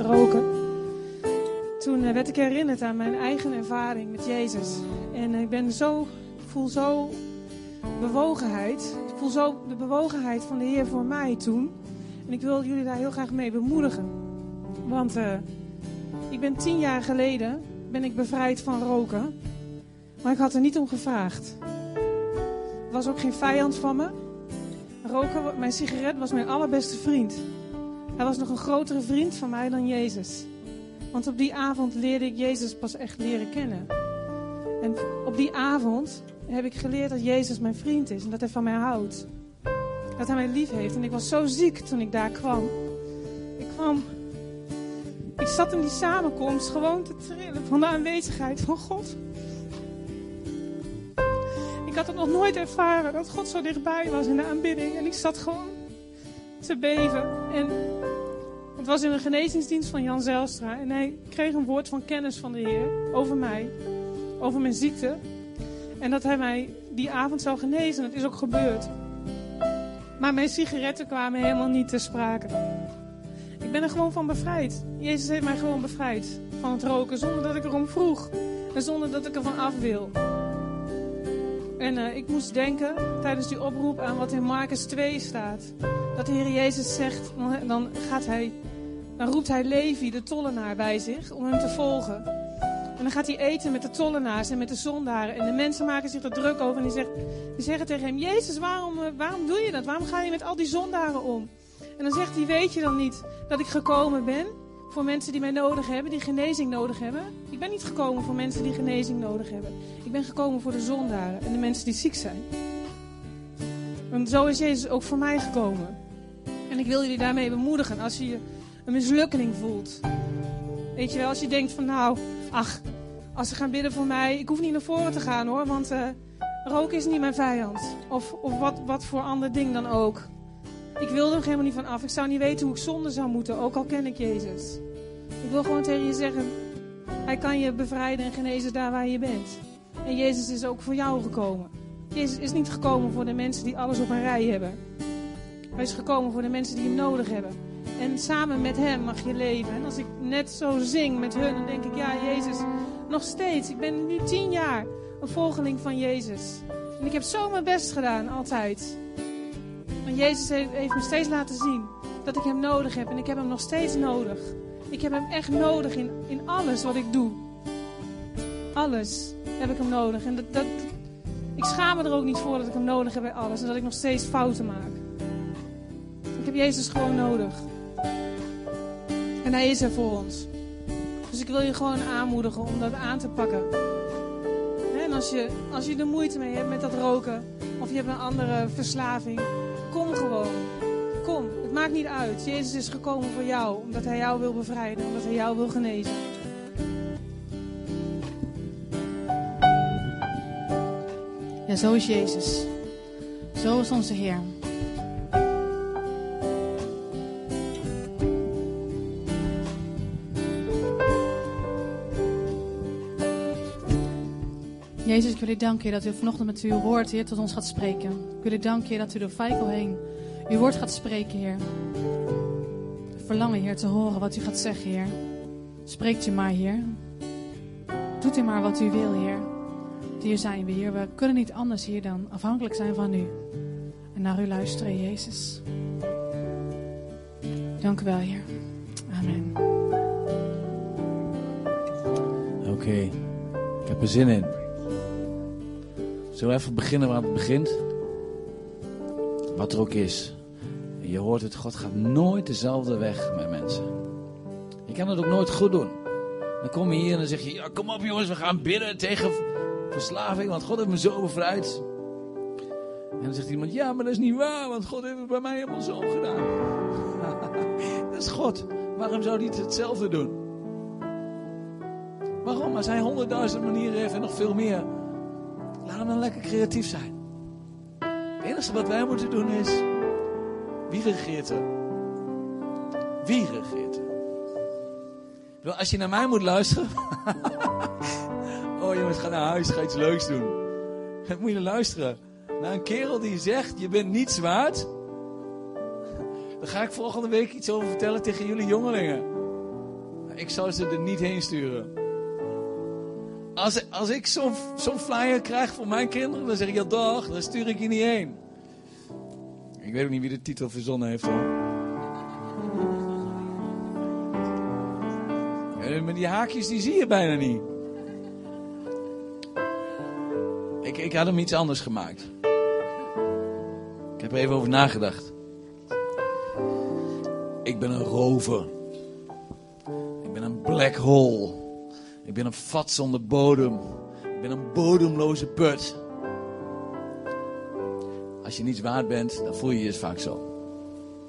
roken. Toen eh, werd ik herinnerd aan mijn eigen ervaring met Jezus. En ik ben zo, voel zo bewogenheid. Ik voel zo de bewogenheid van de Heer voor mij toen. En ik wil jullie daar heel graag mee bemoedigen. Want uh, ik ben tien jaar geleden ben ik bevrijd van roken. Maar ik had er niet om gevraagd. Er was ook geen vijand van me. Roken, mijn sigaret was mijn allerbeste vriend. Hij was nog een grotere vriend van mij dan Jezus. Want op die avond leerde ik Jezus pas echt leren kennen. En op die avond heb ik geleerd dat Jezus mijn vriend is en dat hij van mij houdt. Dat hij mij lief heeft. En ik was zo ziek toen ik daar kwam. Ik kwam. Ik zat in die samenkomst gewoon te trillen van de aanwezigheid van God. Ik had het nog nooit ervaren dat God zo dichtbij was in de aanbidding. En ik zat gewoon te beven. En het was in een genezingsdienst van Jan Zelstra. En hij kreeg een woord van kennis van de Heer over mij. Over mijn ziekte. En dat hij mij die avond zou genezen. Dat is ook gebeurd. Maar mijn sigaretten kwamen helemaal niet te sprake. Ik ben er gewoon van bevrijd. Jezus heeft mij gewoon bevrijd van het roken zonder dat ik erom vroeg. En zonder dat ik er van af wil. En uh, ik moest denken tijdens die oproep aan wat in Marcus 2 staat. Dat de Heer Jezus zegt, dan, gaat hij, dan roept hij Levi, de tollenaar, bij zich om hem te volgen. En dan gaat hij eten met de tollenaars en met de zondaren. En de mensen maken zich er druk over. En die, zegt, zeggen tegen hem: Jezus, waarom, eh, waarom doe je dat? Waarom ga je met al die zondaren om? En dan zegt hij: Weet je dan niet dat ik gekomen ben voor mensen die mij nodig hebben, die genezing nodig hebben? Ik ben niet gekomen voor mensen die genezing nodig hebben. Ik ben gekomen voor de zondaren en de mensen die ziek zijn. En zo is Jezus ook voor mij gekomen. En ik wil jullie daarmee bemoedigen als je je een mislukking voelt. Weet je wel, als je denkt van nou, ach, als ze gaan bidden voor mij, ik hoef niet naar voren te gaan hoor, want uh, rook is niet mijn vijand. Of, of wat, wat voor ander ding dan ook. Ik wil er helemaal niet van af. Ik zou niet weten hoe ik zonde zou moeten, ook al ken ik Jezus. Ik wil gewoon tegen je zeggen, hij kan je bevrijden en genezen daar waar je bent. En Jezus is ook voor jou gekomen. Jezus is niet gekomen voor de mensen die alles op een rij hebben. Hij is gekomen voor de mensen die hem nodig hebben. En samen met hem mag je leven. En als ik net zo zing met hun, dan denk ik, ja, Jezus, nog steeds. Ik ben nu tien jaar een volgeling van Jezus. En ik heb zo mijn best gedaan, altijd. Want Jezus heeft, me steeds laten zien dat ik hem nodig heb. En ik heb hem nog steeds nodig. Ik heb hem echt nodig in, in alles wat ik doe. Alles heb ik hem nodig. En dat, dat, ik schaam me er ook niet voor dat ik hem nodig heb bij alles. En dat ik nog steeds fouten maak. Ik heb Jezus gewoon nodig. En hij is er voor ons. Dus ik wil je gewoon aanmoedigen om dat aan te pakken. En als je, als je er moeite mee hebt met dat roken, of je hebt een andere verslaving, kom gewoon. Kom, het maakt niet uit. Jezus is gekomen voor jou, omdat hij jou wil bevrijden, omdat hij jou wil genezen. Ja, zo is Jezus. Zo is onze Heer. Jezus, ik wil u danken dat u vanochtend met uw woord, Heer, tot ons gaat spreken. Ik wil u danken, dat u door Feikel heen uw woord gaat spreken, Heer. Verlangen, Heer, te horen wat u gaat zeggen, Heer. Spreekt u maar, Heer. Doet u maar wat u wil, Heer. Hier zijn we, Heer. We kunnen niet anders, hier dan afhankelijk zijn van u. En naar u luisteren, Jezus. Dank u wel, Heer. Amen. Oké, ik heb er zin in. Zullen we even beginnen waar het begint? Wat er ook is. Je hoort het, God gaat nooit dezelfde weg met mensen. Je kan het ook nooit goed doen. Dan kom je hier en dan zeg je, ja, kom op jongens, we gaan bidden tegen verslaving, want God heeft me zo bevrijd. En dan zegt iemand, ja, maar dat is niet waar, want God heeft het bij mij helemaal zo gedaan. dat is God. Waarom zou hij hetzelfde doen? Waarom? Als hij honderdduizend manieren heeft en nog veel meer. Laat hem dan lekker creatief zijn. Het enige wat wij moeten doen is... Wie regeert er? Wie regeert er? Als je naar mij moet luisteren... oh jongens, ga naar huis, ga iets leuks doen. Dan moet je luisteren. Naar een kerel die zegt, je bent niets waard. Daar ga ik volgende week iets over vertellen tegen jullie jongelingen. ik zou ze er niet heen sturen. Als, als ik zo'n flyer krijg voor mijn kinderen, dan zeg ik ja dag, dan stuur ik je niet heen. Ik weet ook niet wie de titel verzonnen heeft hoor. En met die haakjes die zie je bijna niet. Ik, ik had hem iets anders gemaakt. Ik heb er even over nagedacht. Ik ben een rover. Ik ben een black hole. Ik ben een vat zonder bodem. Ik ben een bodemloze put. Als je niets waard bent, dan voel je je vaak zo.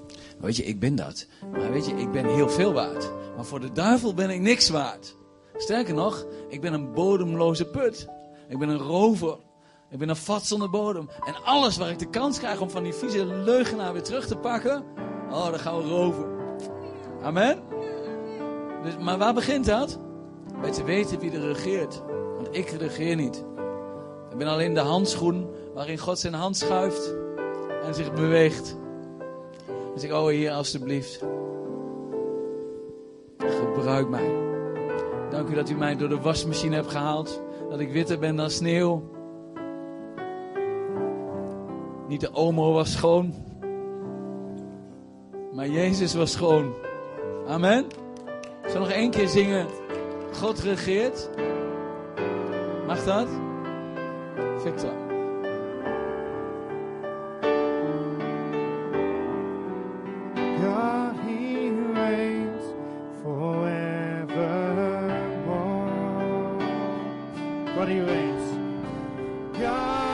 Maar weet je, ik ben dat. Maar weet je, ik ben heel veel waard. Maar voor de duivel ben ik niks waard. Sterker nog, ik ben een bodemloze put. Ik ben een rover. Ik ben een vat zonder bodem. En alles waar ik de kans krijg om van die vieze leugenaar weer terug te pakken. Oh, dan gaan we roven. Amen. Dus, maar waar begint dat? Bij te weten wie er regeert. Want ik regeer niet. Ik ben alleen de handschoen waarin God zijn hand schuift en zich beweegt. En zeg, oh Heer, alstublieft. Gebruik mij. Dank u dat u mij door de wasmachine hebt gehaald. Dat ik witter ben dan sneeuw. Niet de omo was schoon. Maar Jezus was schoon. Amen. Ik zal nog één keer zingen. God regeert. Mag dat? Victor. God, He reigns forevermore. God, He reigns. God,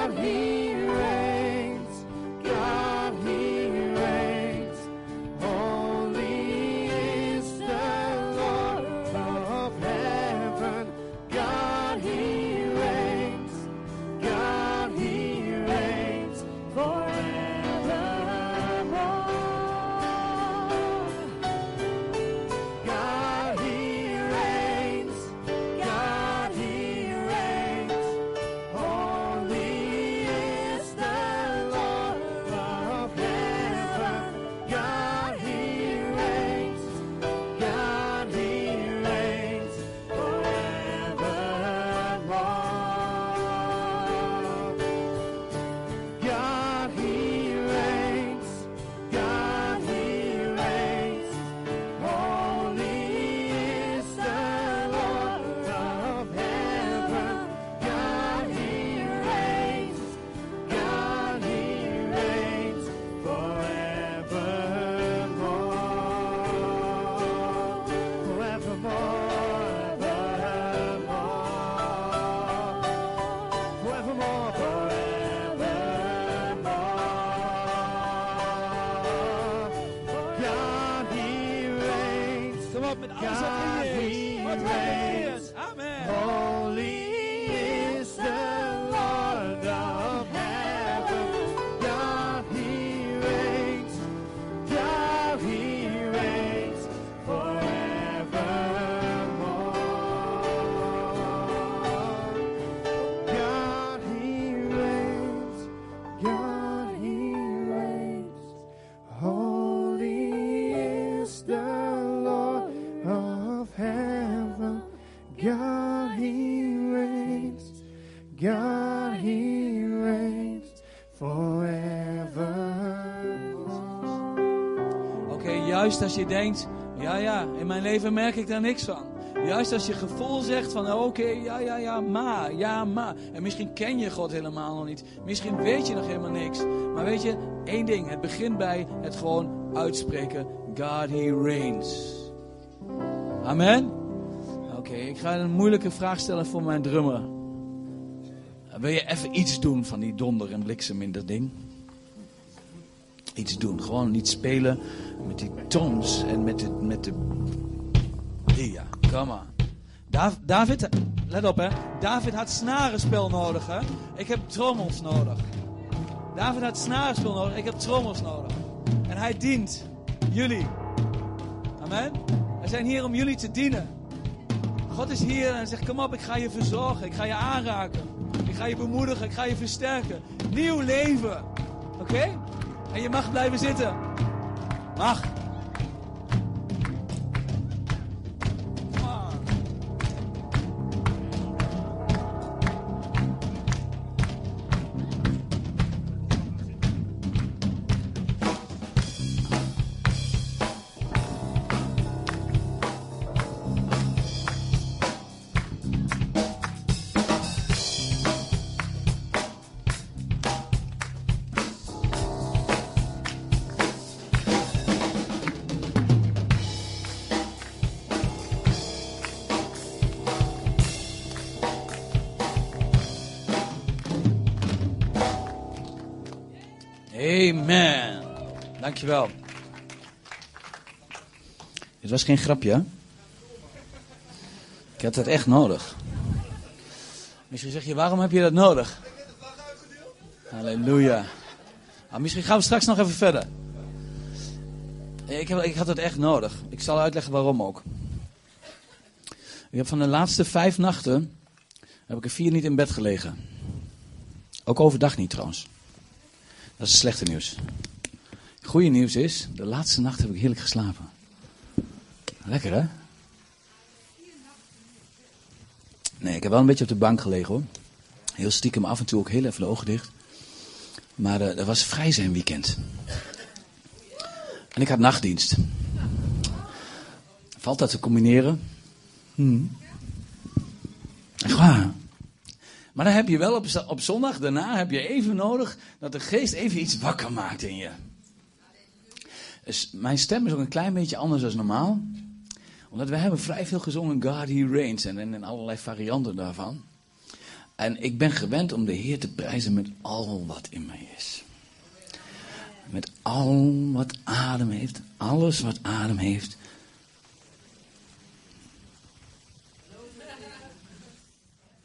als je denkt, ja ja, in mijn leven merk ik daar niks van. Juist als je gevoel zegt van, oké, ja ja ja, maar, ja maar. En misschien ken je God helemaal nog niet. Misschien weet je nog helemaal niks. Maar weet je, één ding, het begint bij het gewoon uitspreken. God, He reigns. Amen? Oké, ik ga een moeilijke vraag stellen voor mijn drummer. Wil je even iets doen van die donder en bliksem in dat ding? Iets doen, gewoon niet spelen met die toons en met de... Met de... Ja, come on. Dav- David, let op hè. David had snarenspel nodig hè. Ik heb trommels nodig. David had snarenspel nodig, ik heb trommels nodig. En hij dient jullie. Amen. We zijn hier om jullie te dienen. God is hier en zegt, kom op, ik ga je verzorgen. Ik ga je aanraken. Ik ga je bemoedigen. Ik ga je versterken. Nieuw leven. Oké? En je mag blijven zitten. Mag. Dankjewel. Het was geen grapje? Ik had dat echt nodig. Misschien zeg je, waarom heb je dat nodig? Halleluja. Ah, misschien gaan we straks nog even verder. Ik, heb, ik had het echt nodig. Ik zal uitleggen waarom ook. Ik heb van de laatste vijf nachten, heb ik er vier niet in bed gelegen. Ook overdag niet trouwens. Dat is het slechte nieuws. Goede nieuws is, de laatste nacht heb ik heerlijk geslapen. Lekker hè? Nee, ik heb wel een beetje op de bank gelegen hoor. Heel stiekem af en toe ook heel even de ogen dicht. Maar uh, er was vrij zijn weekend. En ik had nachtdienst. Valt dat te combineren? Hmm. Echt waar. Maar dan heb je wel op, op zondag daarna heb je even nodig dat de geest even iets wakker maakt in je. Mijn stem is ook een klein beetje anders dan normaal. Omdat we hebben vrij veel gezongen God He Reigns en, en, en allerlei varianten daarvan. En ik ben gewend om de Heer te prijzen met al wat in mij is. Met al wat adem heeft, alles wat adem heeft.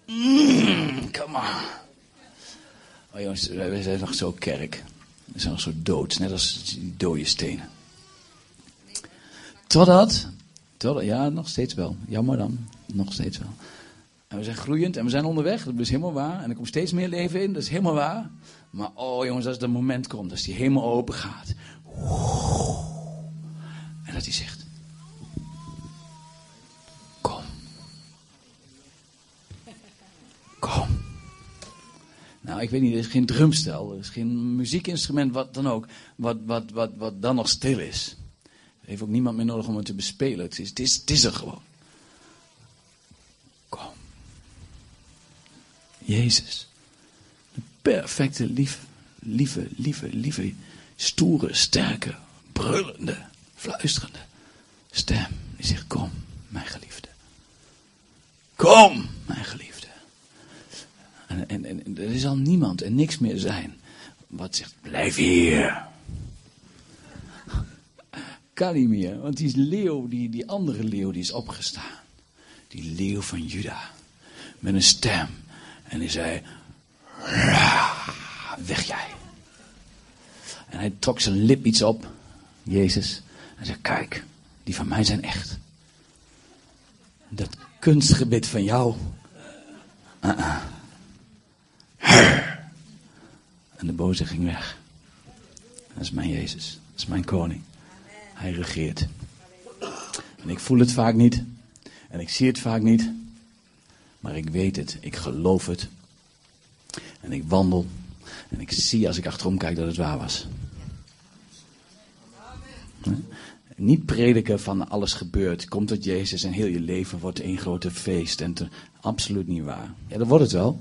Mm, come on. Oh jongens, we zijn nog zo kerk. We zijn nog zo dood, net als die dode stenen. Totdat, totdat, ja, nog steeds wel. Jammer dan, nog steeds wel. En we zijn groeiend en we zijn onderweg, dat is helemaal waar. En er komt steeds meer leven in, dat is helemaal waar. Maar oh jongens, als dat moment komt, als die hemel open gaat. En dat hij zegt, kom. Kom. Nou, ik weet niet, er is geen drumstel, er is geen muziekinstrument, wat dan ook, wat, wat, wat, wat dan nog stil is. Er heeft ook niemand meer nodig om het te bespelen. Het is, het is, het er gewoon. Kom. Jezus. De perfecte, lief, lieve, lieve, lieve, stoere, sterke, brullende, fluisterende stem. Die zegt, kom, mijn geliefde. Kom, mijn geliefde. En, en, en er zal niemand en niks meer zijn wat zegt, blijf hier. Kan niet meer, want die leeuw, die, die andere leeuw, die is opgestaan. Die leeuw van Juda. Met een stem. En die zei, weg jij. En hij trok zijn lip iets op, Jezus. En zei, kijk, die van mij zijn echt. Dat kunstgebit van jou. Uh -uh. En de boze ging weg. Dat is mijn Jezus. Dat is mijn koning. Hij regeert. En ik voel het vaak niet. En ik zie het vaak niet. Maar ik weet het. Ik geloof het. En ik wandel. En ik zie als ik achterom kijk dat het waar was. Niet prediken van alles gebeurt. Komt tot Jezus en heel je leven wordt één grote feest. En absoluut niet waar. Ja, dat wordt het wel.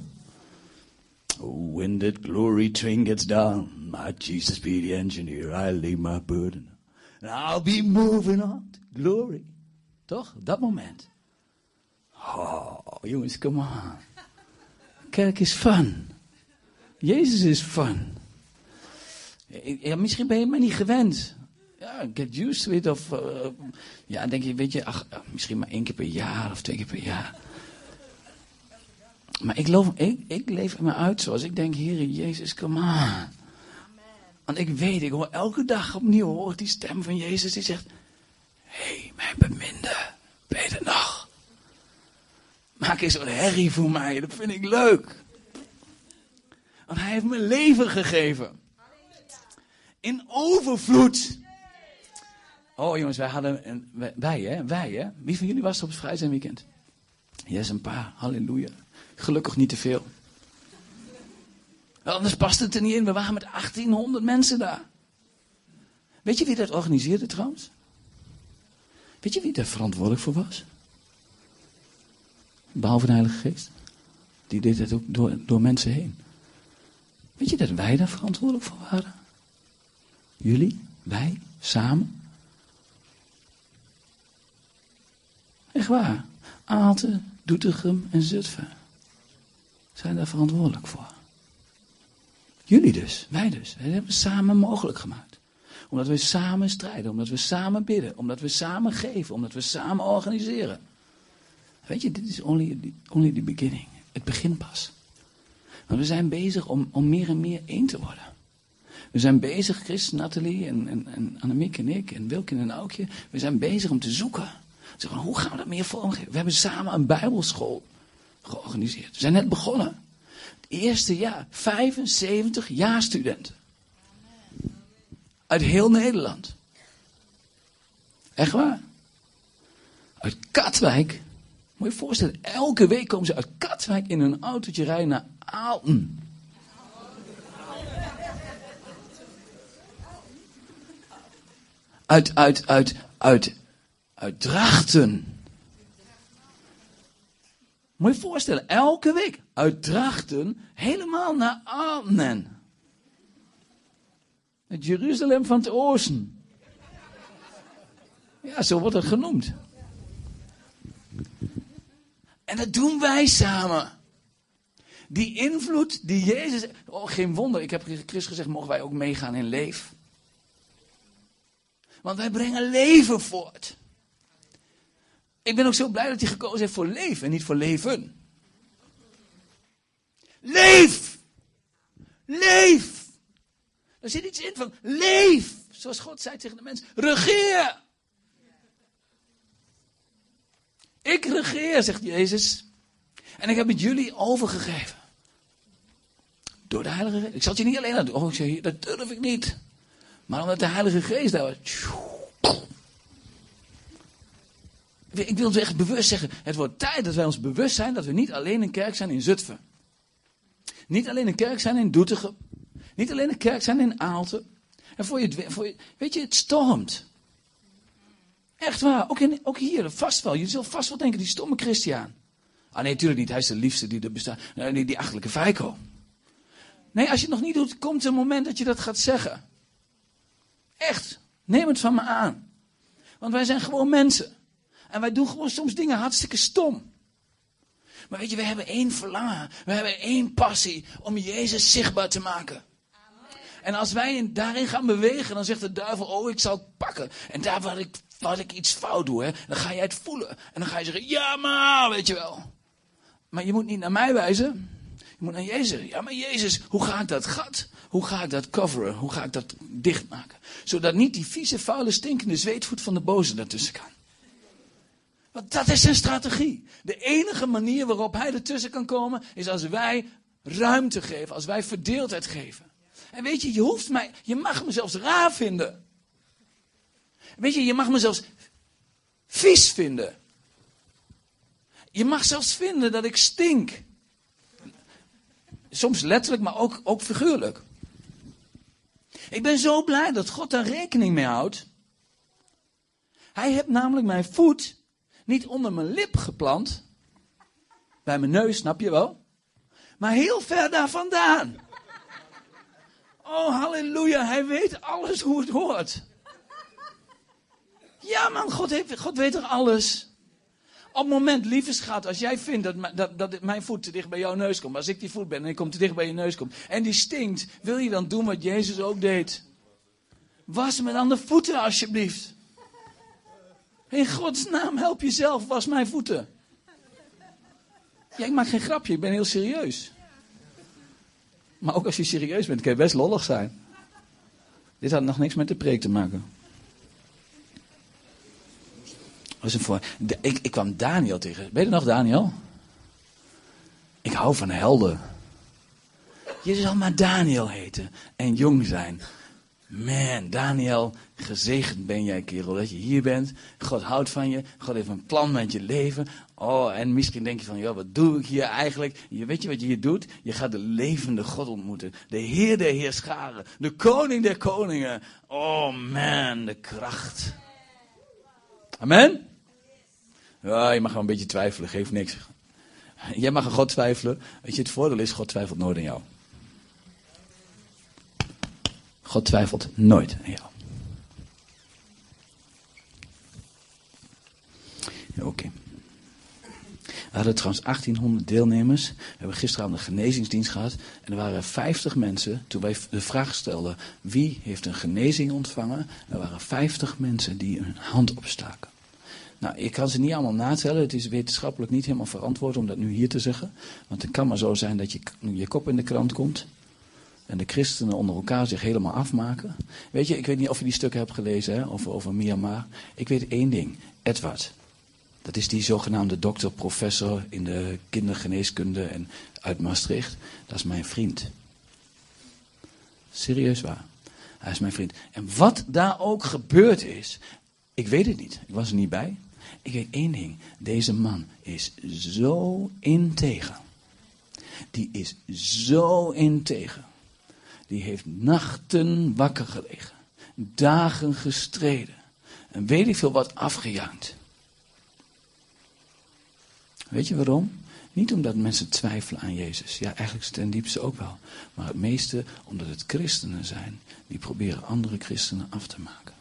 When that glory train gets down, my Jesus be the engineer, I lay my burden. And I'll be moving on to glory. Toch? Dat moment. Oh, jongens, come on. Kerk is fun. Jezus is fun. Ja, misschien ben je mij niet gewend. Ja, get used to it. Of, uh, ja, denk je, weet je, ach, misschien maar één keer per jaar of twee keer per jaar. Maar ik, loof, ik, ik leef me uit zoals ik denk, Heer Jezus, come on. Want ik weet, ik hoor elke dag opnieuw hoor die stem van Jezus die zegt: Hé, hey, mijn beminde, ben je er nog? Maak eens een herrie voor mij, dat vind ik leuk. Want hij heeft me leven gegeven. In overvloed. Oh jongens, wij hadden, wij hè, wij hè. Wie van jullie was er op het vrij zijn weekend? Yes, een paar, halleluja. Gelukkig niet te veel. Anders past het er niet in. We waren met 1800 mensen daar. Weet je wie dat organiseerde trouwens? Weet je wie daar verantwoordelijk voor was? Behalve de Heilige Geest. Die deed het ook door, door mensen heen. Weet je dat wij daar verantwoordelijk voor waren? Jullie, wij, samen. Echt waar. Aalten, Doetinchem en Zutphen zijn daar verantwoordelijk voor. Jullie dus, wij dus. Dat hebben we samen mogelijk gemaakt. Omdat we samen strijden, omdat we samen bidden, omdat we samen geven, omdat we samen organiseren. Weet je, dit is only, only the beginning. Het begin pas. Want we zijn bezig om, om meer en meer één te worden. We zijn bezig, Chris, Nathalie en, en, en Annemiek en ik en Wilkin en Aukje. We zijn bezig om te zoeken. Zeggen, hoe gaan we dat meer vormgeven? We hebben samen een bijbelschool georganiseerd. We zijn net begonnen. Het eerste jaar, 75 jaarstudenten. Uit heel Nederland. Echt waar. Uit Katwijk. Moet je je voorstellen, elke week komen ze uit Katwijk in een autootje rijden naar Aalten. Uit, uit, uit, uit, uit Drachten. Moet je je voorstellen, elke week uit Drachten helemaal naar Arnhem. Het Jeruzalem van het oosten. Ja, zo wordt het genoemd. En dat doen wij samen. Die invloed die Jezus. Oh, geen wonder. Ik heb Christus gezegd: mogen wij ook meegaan in leef? Want wij brengen leven voort. Ik ben ook zo blij dat hij gekozen heeft voor leven en niet voor leven. Leef! Leef! Er zit iets in van leef! Zoals God zei tegen de mens: regeer! Ik regeer, zegt Jezus. En ik heb het jullie overgegeven. Door de Heilige Geest. Ik zal het je niet alleen laten doen. Oh, ik zeg, dat durf ik niet. Maar omdat de Heilige Geest daar was. Ik wil het echt bewust zeggen. Het wordt tijd dat wij ons bewust zijn dat we niet alleen een kerk zijn in Zutphen. Niet alleen een kerk zijn in Doetinchem. Niet alleen een kerk zijn in Aalten. En voor je, voor je, weet je, het stormt. Echt waar. Ook, in, ook hier, vast wel. Je zult vast wel denken, die stomme Christian. Ah nee, natuurlijk niet. Hij is de liefste die er bestaat. Nee, die, die achterlijke feiko. Nee, als je het nog niet doet, komt een moment dat je dat gaat zeggen. Echt. Neem het van me aan. Want wij zijn gewoon mensen. En wij doen gewoon soms dingen hartstikke stom. Maar weet je, we hebben één verlangen. We hebben één passie om Jezus zichtbaar te maken. En als wij daarin gaan bewegen, dan zegt de duivel, oh, ik zal het pakken. En daar waar ik, waar ik iets fout doe, hè, dan ga jij het voelen. En dan ga je zeggen, ja maar, weet je wel. Maar je moet niet naar mij wijzen. Je moet naar Jezus. Ja, maar Jezus, hoe ga ik dat gat? Hoe ga ik dat coveren? Hoe ga ik dat dichtmaken? Zodat niet die vieze, vuile, stinkende zweetvoet van de boze daartussen kan. Want dat is zijn strategie. De enige manier waarop hij ertussen kan komen, is als wij ruimte geven, als wij verdeeldheid geven. En weet je, je hoeft mij, je mag me zelfs raar vinden. Weet je, je mag me zelfs vies vinden. Je mag zelfs vinden dat ik stink. Soms letterlijk, maar ook, ook figuurlijk. Ik ben zo blij dat God daar rekening mee houdt. Hij heeft namelijk mijn voet niet onder mijn lip geplant. Bij mijn neus, snap je wel? Maar heel ver daar vandaan. Oh, halleluja, hij weet alles hoe het hoort. Ja man, God, God weet er alles. Op het moment, lieve schat, als jij vindt dat, dat, dat mijn voet te dicht bij jouw neus komt. Als ik die voet ben en ik kom te dicht bij je neus komt. En die stinkt. Wil je dan doen wat Jezus ook deed? Was me dan de voeten alsjeblieft. In Gods naam, help jezelf, was mijn voeten. Ja, ik maak geen grapje, ik ben heel serieus. Maar ook als je serieus bent, kan je best lollig zijn. Dit had nog niks met de preek te maken. Was een voor... ik, ik kwam Daniel tegen. Weet je nog, Daniel? Ik hou van helden. Je zal maar Daniel heten en jong zijn. Man, Daniel, gezegend ben jij, kerel, dat je hier bent. God houdt van je. God heeft een plan met je leven. Oh, en misschien denk je van, ja, wat doe ik hier eigenlijk? Je, weet je wat je hier doet? Je gaat de levende God ontmoeten. De Heer der Heerscharen. De Koning der Koningen. Oh man, de kracht. Amen? Ja, je mag wel een beetje twijfelen, geeft niks. Jij mag aan God twijfelen. Weet je, het voordeel is, God twijfelt nooit aan jou. Twijfelt nooit aan jou. Oké. We hadden trouwens 1800 deelnemers. We hebben gisteravond een genezingsdienst gehad. En er waren 50 mensen. Toen wij de vraag stelden: wie heeft een genezing ontvangen? Er waren 50 mensen die hun hand opstaken. Nou, ik kan ze niet allemaal natellen. Het is wetenschappelijk niet helemaal verantwoord om dat nu hier te zeggen. Want het kan maar zo zijn dat je, je kop in de krant komt. En de christenen onder elkaar zich helemaal afmaken. Weet je, ik weet niet of je die stukken hebt gelezen hè, over, over Myanmar. Ik weet één ding. Edward. Dat is die zogenaamde dokter, professor in de kindergeneeskunde en uit Maastricht. Dat is mijn vriend. Serieus waar. Hij is mijn vriend. En wat daar ook gebeurd is, ik weet het niet. Ik was er niet bij. Ik weet één ding. Deze man is zo integer. Die is zo integer. Die heeft nachten wakker gelegen. Dagen gestreden. En weet ik veel wat afgejaagd. Weet je waarom? Niet omdat mensen twijfelen aan Jezus. Ja, eigenlijk ten diepste ook wel. Maar het meeste omdat het christenen zijn die proberen andere christenen af te maken.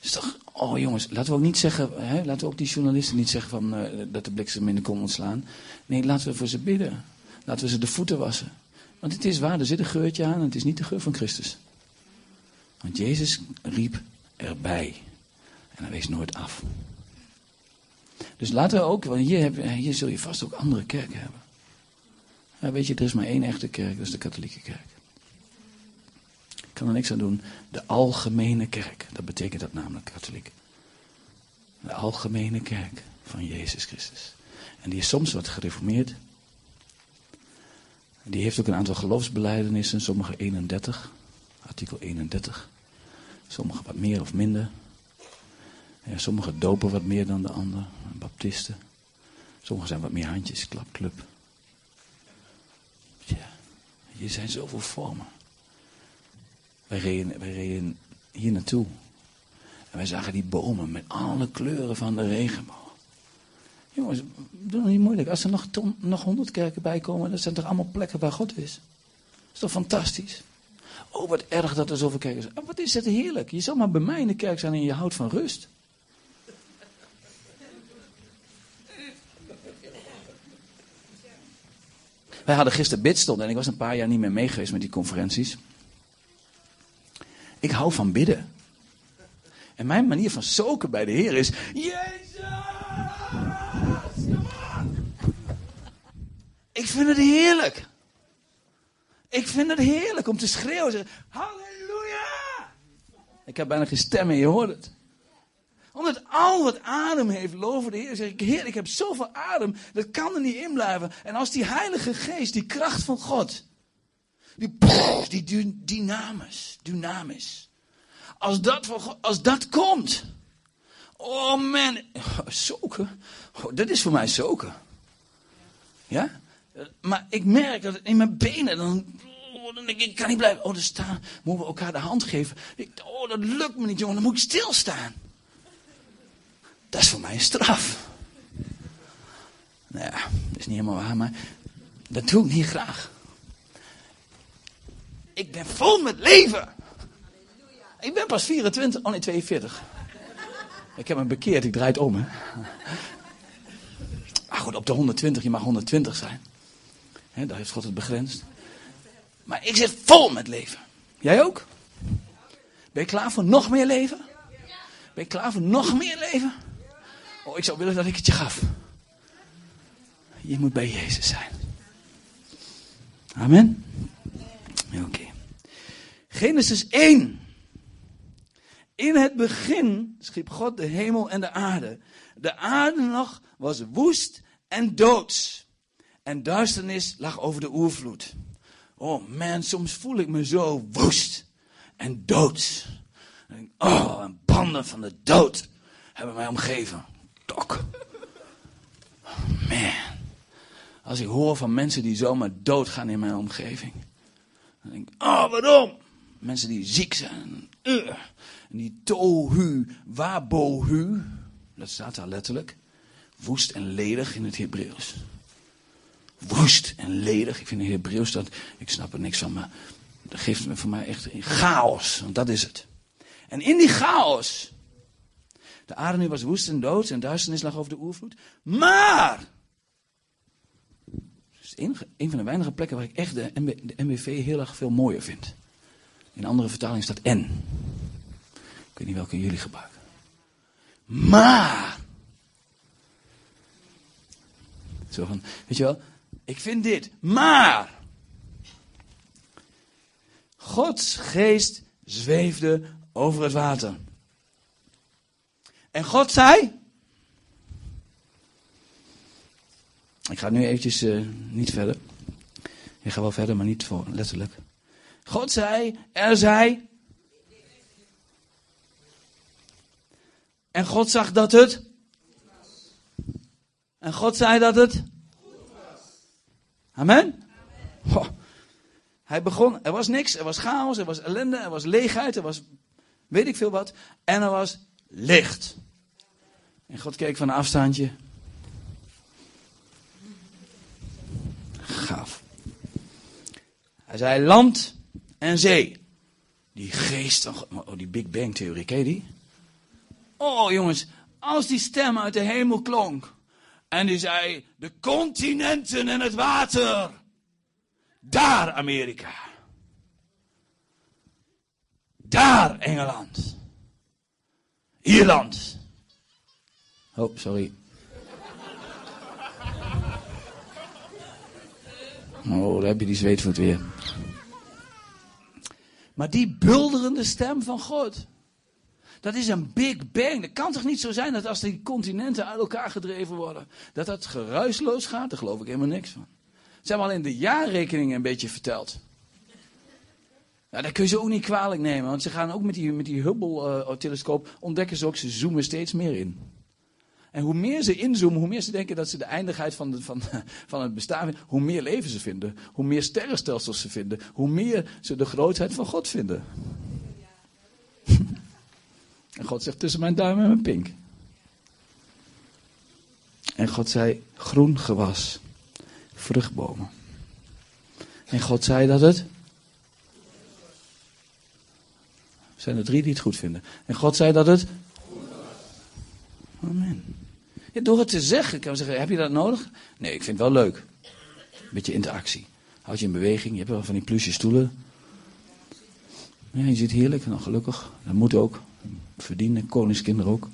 Is toch, oh jongens, laten we ook niet zeggen, hè, laten we ook die journalisten niet zeggen van, uh, dat de bliksem in de kom ontslaan. Nee, laten we voor ze bidden. Laten we ze de voeten wassen. Want het is waar, er zit een geurtje aan en het is niet de geur van Christus. Want Jezus riep erbij. En hij wees nooit af. Dus laten we ook, want hier, heb, hier zul je vast ook andere kerken hebben. Ja, weet je, er is maar één echte kerk, dat is de katholieke kerk. Ik kan er niks aan doen. De algemene kerk, dat betekent dat namelijk katholiek. De algemene kerk van Jezus Christus. En die is soms wat gereformeerd. Die heeft ook een aantal geloofsbelijdenissen, sommige 31, artikel 31. Sommige wat meer of minder. Ja, sommige dopen wat meer dan de ander, baptisten. Sommigen zijn wat meer handjes, klapclub. Ja, hier zijn zoveel vormen. Wij reden, wij reden hier naartoe. En wij zagen die bomen met alle kleuren van de regenboog. Jongens, doe nog niet moeilijk. Als er nog, nog honderd kerken bij komen, dat zijn toch allemaal plekken waar God is. Dat is toch fantastisch? Oh, wat erg dat er zoveel kerken zijn. Oh, wat is het heerlijk. Je zal maar bij mij in de kerk zijn en je houdt van rust. Wij hadden gisteren bidstond en ik was een paar jaar niet meer mee geweest met die conferenties. Ik hou van bidden. En mijn manier van zoeken bij de Heer is: Jezus! Ik vind het heerlijk. Ik vind het heerlijk om te schreeuwen. Zeggen, Halleluja! Ik heb bijna geen stem meer, je hoort het. Omdat al wat adem heeft, loven de Heer. Zeg ik, Heer, ik heb zoveel adem, dat kan er niet in blijven. En als die Heilige Geest, die kracht van God, die, die dynamis, dynamisch, als dat, als dat komt, oh man, zoeken, oh, dat is voor mij zoeken. Ja? Maar ik merk dat in mijn benen, dan, oh, dan ik, ik kan niet blijven. Oh, staan, moeten we elkaar de hand geven. Oh, dat lukt me niet, jongen, dan moet ik stilstaan. Dat is voor mij een straf. Nou ja, dat is niet helemaal waar, maar dat doe ik niet graag. Ik ben vol met leven. Ik ben pas 24, oh nee, 42. Ik heb me bekeerd, ik draai het om, hè. Maar goed, op de 120, je mag 120 zijn. He, daar heeft God het begrensd. Maar ik zit vol met leven. Jij ook? Ben je klaar voor nog meer leven? Ben je klaar voor nog meer leven? Oh, ik zou willen dat ik het je gaf. Je moet bij Jezus zijn. Amen. Oké. Genesis 1. In het begin schiep God de hemel en de aarde. De aarde nog was woest en doods en duisternis lag over de oervloed. Oh man, soms voel ik me zo woest en dood. oh, en banden van de dood hebben mij omgeven. Tok. Oh, man. Als ik hoor van mensen die zomaar doodgaan in mijn omgeving. Dan denk ik, oh waarom? Mensen die ziek zijn. En die tohu, wabohu. Dat staat daar letterlijk. Woest en ledig in het Hebreeuws woest en ledig. Ik vind in Hebreeuws dat, ik snap er niks van, maar dat geeft me voor mij echt chaos. Want dat is het. En in die chaos, de aarde nu was woest en dood en duisternis lag over de oervloed. Maar, is een, van de weinige plekken waar ik echt de, MB, de heel erg veel mooier vind. In andere vertaling staat N. Ik weet niet welke jullie gebruiken. Maar. Zo van, weet je wel, ik vind dit, maar. Gods geest zweefde over het water. En God zei. Ik ga nu eventjes uh, niet verder. Ik ga wel verder, maar niet voor letterlijk. God zei, er zei. En God zag dat het. En God zei dat het. Amen. Hij begon, er was niks, er was chaos, er was ellende, er was leegheid, er was weet ik veel wat. En er was licht. En God keek van een afstandje. Gaaf. Hij zei land en zee. Die geest van oh, die Big Bang theorie, ken je die? Oh jongens, als die stem uit de hemel klonk. En die zei, de continenten en het water. Daar Amerika. Daar Engeland. Ierland. Oh, sorry. Oh, daar heb je die zweetvoet weer. Maar die bulderende stem van God. Dat is een big bang. Dat kan toch niet zo zijn dat als die continenten uit elkaar gedreven worden, dat dat geruisloos gaat? Daar geloof ik helemaal niks van. Ze hebben al in de jaarrekeningen een beetje verteld. Nou, dat kun je ze ook niet kwalijk nemen, want ze gaan ook met die, met die Hubble-telescoop, uh, ontdekken ze ook, ze zoomen steeds meer in. En hoe meer ze inzoomen, hoe meer ze denken dat ze de eindigheid van, de, van, van het bestaan hoe meer leven ze vinden, hoe meer sterrenstelsels ze vinden, hoe meer ze de grootheid van God vinden. En God zegt tussen mijn duim en mijn pink. En God zei groen gewas, vruchtbomen. En God zei dat het. zijn er drie die het goed vinden. En God zei dat het. Amen door het te zeggen, kan zeggen, heb je dat nodig? Nee, ik vind het wel leuk. Een beetje interactie. Houd je in beweging, je hebt wel van die plusje stoelen. Ja, je zit heerlijk, nou gelukkig. Dat moet ook. Verdienen, koningskinderen ook.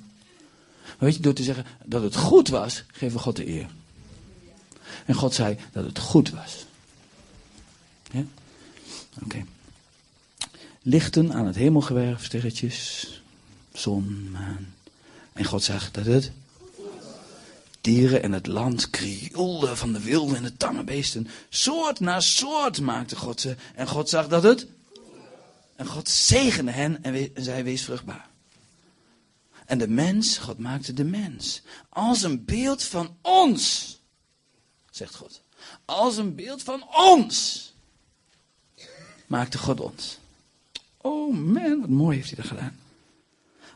Maar weet je, door te zeggen dat het goed was, geven we God de eer. En God zei dat het goed was. Ja? Oké. Lichten aan het hemelgewerf, sterretjes, zon, maan. En God zegt dat het dieren en het land krioelden van de wilde en de tamme beesten. Soort na soort maakte God ze. En God zag dat het. En God zegende hen en, zij wees vruchtbaar. En de mens, God maakte de mens. Als een beeld van ons, zegt God. Als een beeld van ons maakte God ons. Oh man, wat mooi heeft hij dat gedaan.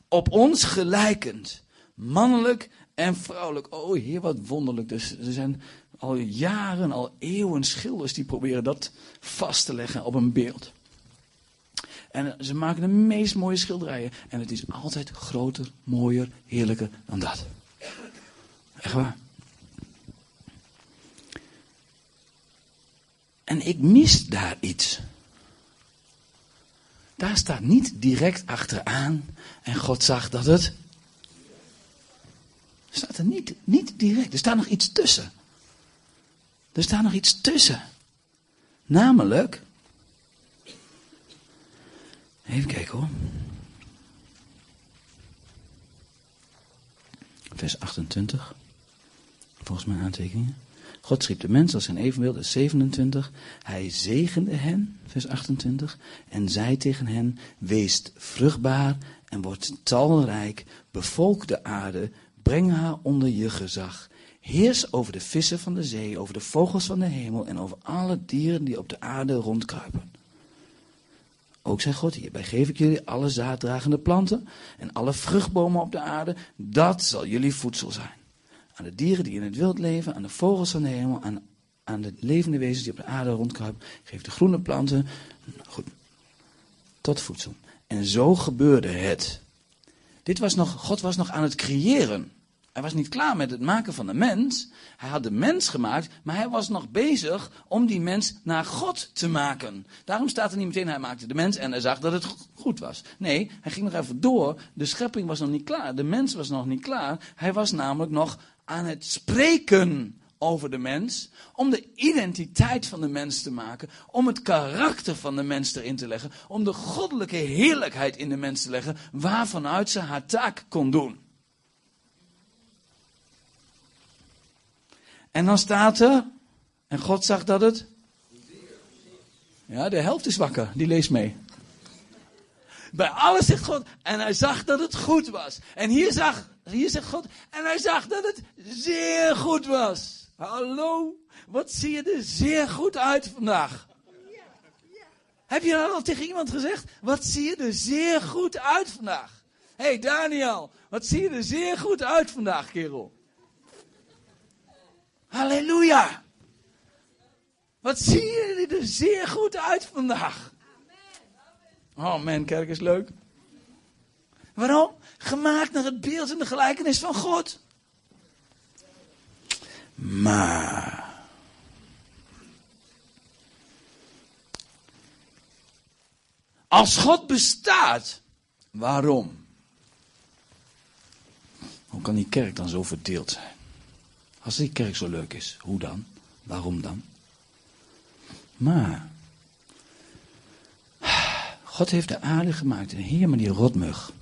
Op ons gelijkend, mannelijk en vrouwelijk. Oh heer, wat wonderlijk. Dus er zijn al jaren, al eeuwen schilders die proberen dat vast te leggen op een beeld. En ze maken de meest mooie schilderijen. En het is altijd groter, mooier, heerlijker dan dat. Echt waar. En ik mis daar iets. Daar staat niet direct achteraan. En God zag dat het staat er niet, niet direct. Er staat nog iets tussen. Er staat nog iets tussen. Namelijk. Even kijken hoor. Vers 28. Volgens mijn aantekeningen. God schiep de mens als zijn evenbeeld, 27. Hij zegende hen, vers 28. En zei tegen hen: Wees vruchtbaar en word talrijk, bevolk de aarde, Breng haar onder je gezag. Heers over de vissen van de zee, over de vogels van de hemel en over alle dieren die op de aarde rondkruipen. Ook zei God, hierbij geef ik jullie alle zaaddragende planten en alle vruchtbomen op de aarde. Dat zal jullie voedsel zijn. Aan de dieren die in het wild leven, aan de vogels van de hemel, aan, aan de levende wezens die op de aarde rondkruipen. Geef de groene planten, goed, tot voedsel. En zo gebeurde het. Dit was nog, God was nog aan het creëren hij was niet klaar met het maken van de mens. Hij had de mens gemaakt, maar hij was nog bezig om die mens naar God te maken. Daarom staat er niet meteen, hij maakte de mens en hij zag dat het goed was. Nee, hij ging nog even door. De schepping was nog niet klaar. De mens was nog niet klaar. Hij was namelijk nog aan het spreken over de mens, om de identiteit van de mens te maken, om het karakter van de mens erin te leggen, om de goddelijke heerlijkheid in de mens te leggen, waarvanuit ze haar taak kon doen. En dan staat er, en God zag dat het. Ja, de helft is wakker, die leest mee. Bij alles zegt God, en hij zag dat het goed was. En hier, zag, hier zegt God, en hij zag dat het zeer goed was. Hallo, wat zie je er zeer goed uit vandaag? Heb je dat al tegen iemand gezegd? Wat zie je er zeer goed uit vandaag? Hé hey Daniel, wat zie je er zeer goed uit vandaag, kerel? Halleluja! Wat zie je er zeer goed uit vandaag? Oh man, kerk is leuk. Waarom? Gemaakt naar het beeld en de gelijkenis van God. Maar. Als God bestaat, waarom? Hoe kan die kerk dan zo verdeeld zijn? Als die kerk zo leuk is, hoe dan? Waarom dan? Maar. God heeft de aarde gemaakt en hier maar die rotmug.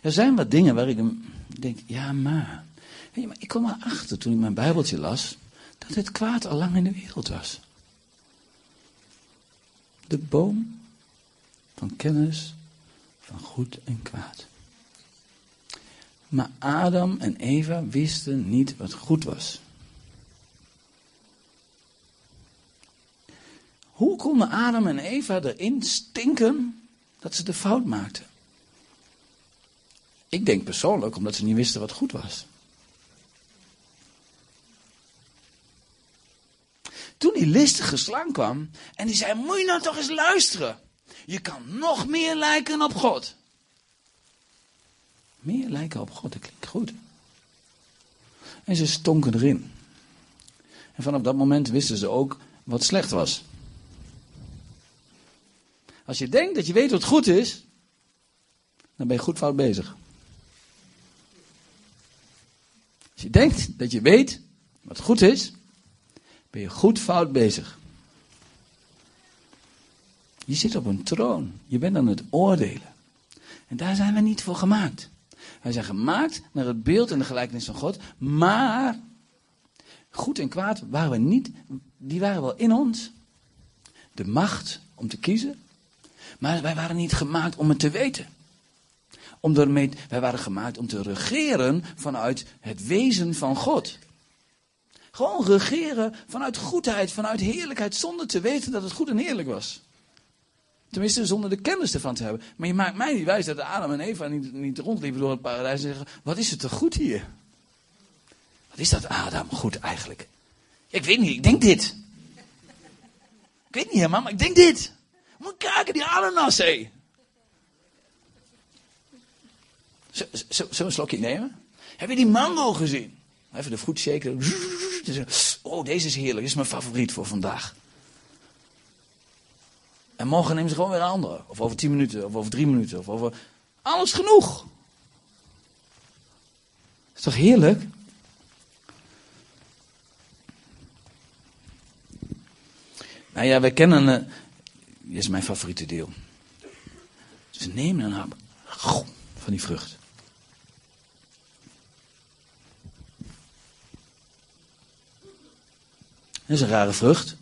Er zijn wat dingen waar ik denk, ja maar. Hey, maar ik kom erachter toen ik mijn Bijbeltje las, dat het kwaad al lang in de wereld was. De boom van kennis van goed en kwaad. Maar Adam en Eva wisten niet wat goed was. Hoe konden Adam en Eva erin stinken dat ze de fout maakten? Ik denk persoonlijk omdat ze niet wisten wat goed was. Toen die listige slang kwam en die zei: Moet je nou toch eens luisteren? Je kan nog meer lijken op God. Meer lijken op God, dat klinkt goed. En ze stonken erin. En vanaf dat moment wisten ze ook wat slecht was. Als je denkt dat je weet wat goed is, dan ben je goed fout bezig. Als je denkt dat je weet wat goed is, ben je goed fout bezig. Je zit op een troon. Je bent aan het oordelen. En daar zijn we niet voor gemaakt. Wij zijn gemaakt naar het beeld en de gelijkenis van God. Maar goed en kwaad waren we niet. Die waren wel in ons. De macht om te kiezen. Maar wij waren niet gemaakt om het te weten. Om ermee, wij waren gemaakt om te regeren vanuit het wezen van God. Gewoon regeren vanuit goedheid, vanuit heerlijkheid, zonder te weten dat het goed en heerlijk was. Tenminste, zonder de kennis ervan te hebben. Maar je maakt mij niet wijs dat Adam en Eva niet, niet rondliepen door het paradijs en zeggen: Wat is het toch goed hier? Wat is dat Adam goed eigenlijk? ik weet niet, ik denk dit. Ik weet niet helemaal, maar ik denk dit. Moet kijken, die ananas, hé. Zullen een slokje nemen? Heb je die mango gezien? Even de fruit shaker. Oh, deze is heerlijk. Dit is mijn favoriet voor vandaag. En morgen nemen ze gewoon weer een andere. Of over tien minuten, of over drie minuten, of over... Alles genoeg. Is toch heerlijk? Nou ja, wij kennen... Uh, dit is mijn favoriete deel. Ze nemen een hap van die vrucht. Dat is een rare vrucht.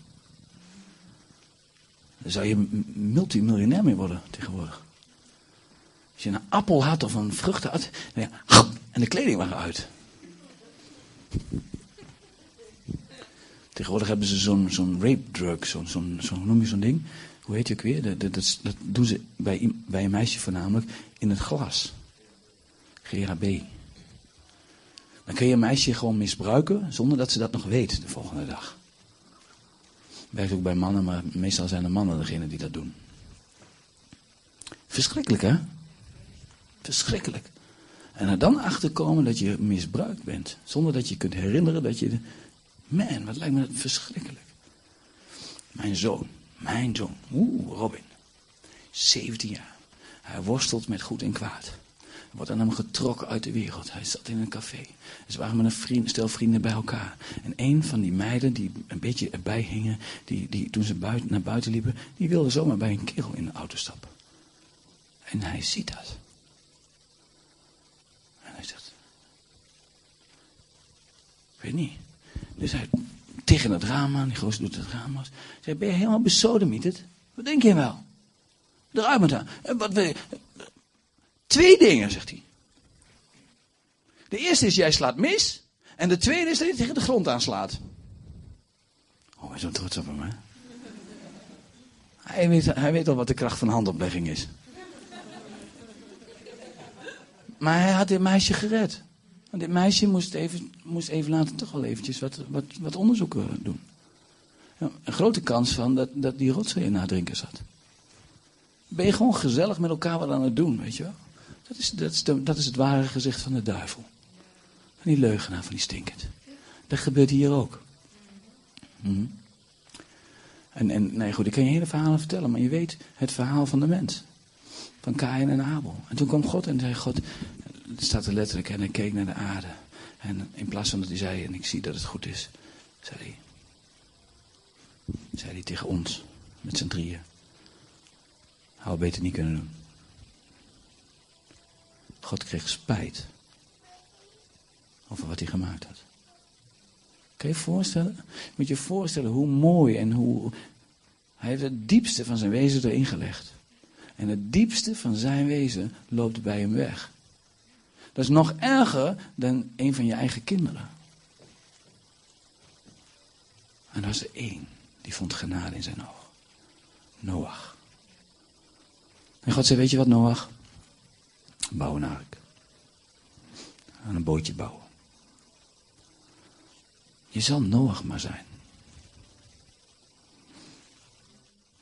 Daar zou je multimiljonair mee worden tegenwoordig. Als je een appel had of een vrucht had, en de kleding waren uit. Tegenwoordig hebben ze zo'n rape drug, zo'n, zo, noem je zo'n ding? Hoe heet je ook weer? Dat, dat, dat, doen ze bij, bij een meisje voornamelijk in het glas. GHB. Dan kun je een meisje gewoon misbruiken zonder dat ze dat nog weet de volgende dag. Werkt ook bij mannen, maar meestal zijn de mannen degene die dat doen. Verschrikkelijk, hè? Verschrikkelijk. En er dan achter komen dat je misbruikt bent. Zonder dat je kunt herinneren dat je. Man, wat lijkt me dat verschrikkelijk. Mijn zoon, mijn zoon, oeh, Robin. 17 jaar. Hij worstelt met goed en kwaad. Wordt aan hem getrokken uit de wereld. Hij zat in een café. Ze waren met een vriend, stel vrienden bij elkaar. En een van die meiden die een beetje erbij hingen, die, die toen ze buiten, naar buiten liepen, die wilde zomaar bij een kerel in de auto stappen. En hij ziet dat. En hij zegt, ik weet niet. Dus hij tegen het raam aan, die gozer doet het raam aan. Zegt, ben je helemaal besodemieterd? Wat denk je wel? Eruit met haar. Wat wil je? Twee dingen, zegt hij. De eerste is, jij slaat mis. En de tweede is dat je tegen de grond aanslaat. Oh, hij is zo trots op hem, hè? Hij weet, hij weet al wat de kracht van handoplegging is. Maar hij had dit meisje gered. Want dit meisje moest even, moest even later toch wel eventjes wat, wat, wat onderzoeken doen. Ja, een grote kans van dat, dat die rotzooi in haar drinken zat. Ben je gewoon gezellig met elkaar wat aan het doen, weet je wel? Dat is, dat dat is het ware gezicht van de duivel. Van die leugenaar, van die stinkend. Dat gebeurt hier ook. Hm. En, en nee, goed, ik kan je hele verhalen vertellen, maar je weet het verhaal van de mens. Van Kain en Abel. En toen kwam God en zei: God, het staat er letterlijk, en hij keek naar de aarde. En in plaats van dat hij zei: En ik zie dat het goed is, zei hij, zei hij tegen ons, met z'n drieën: Had beter niet kunnen doen. God kreeg spijt over wat hij gemaakt had. Kan je je voorstellen? Moet je je voorstellen hoe mooi en hoe. Hij heeft het diepste van zijn wezen erin gelegd. En het diepste van zijn wezen loopt bij hem weg. Dat is nog erger dan een van je eigen kinderen. En er was er één die vond genade in zijn ogen. Noach. En God zei, weet je wat Noach? Bouw een ark. Aan een bootje bouwen. Je zal Noach maar zijn.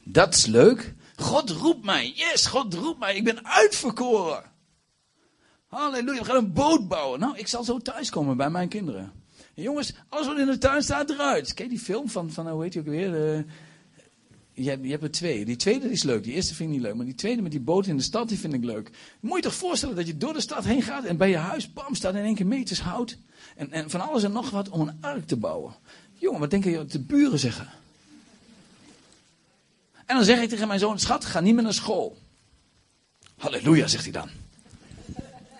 Dat is leuk. God roept mij. Yes, God roept mij. Ik ben uitverkoren. Halleluja, we gaan een boot bouwen. Nou, ik zal zo thuiskomen bij mijn kinderen. En jongens, alles wat in de tuin staat eruit. Kijk die film van, van hoe heet je ook weer? Uh, je, hebt, je hebt er twee. Die tweede is leuk. Die eerste vind ik niet leuk. Maar die tweede met die boot in de stad, die vind ik leuk. Moet je toch voorstellen dat je door de stad heen gaat en bij je huis, bam, staat in één keer meters hout. En, en van alles en nog wat om een ark te bouwen. Jongen, wat denken je de buren zeggen? En dan zeg ik tegen mijn zoon, schat, ga niet meer naar school. Halleluja, zegt hij dan.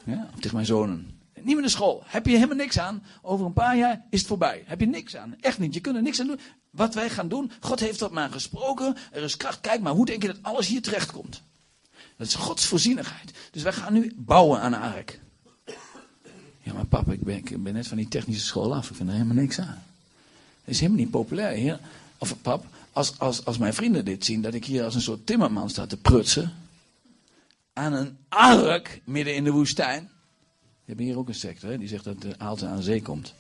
Ja, tegen mijn zonen. Niet meer school. Heb je helemaal niks aan. Over een paar jaar is het voorbij. Heb je niks aan. Echt niet. Je kunt er niks aan doen. Wat wij gaan doen. God heeft tot mij gesproken. Er is kracht. Kijk maar, hoe denk je dat alles hier terecht komt? Dat is Gods voorzienigheid. Dus wij gaan nu bouwen aan een ark. Ja, maar papa, ik ben, ik ben net van die technische school af. Ik vind er helemaal niks aan. Dat is helemaal niet populair. Hier. Of pap, als, als, als mijn vrienden dit zien, dat ik hier als een soort timmerman sta te prutsen. Aan een ark midden in de woestijn. Hebben hier ook een secte, hè? die zegt dat de aalten aan zee komt.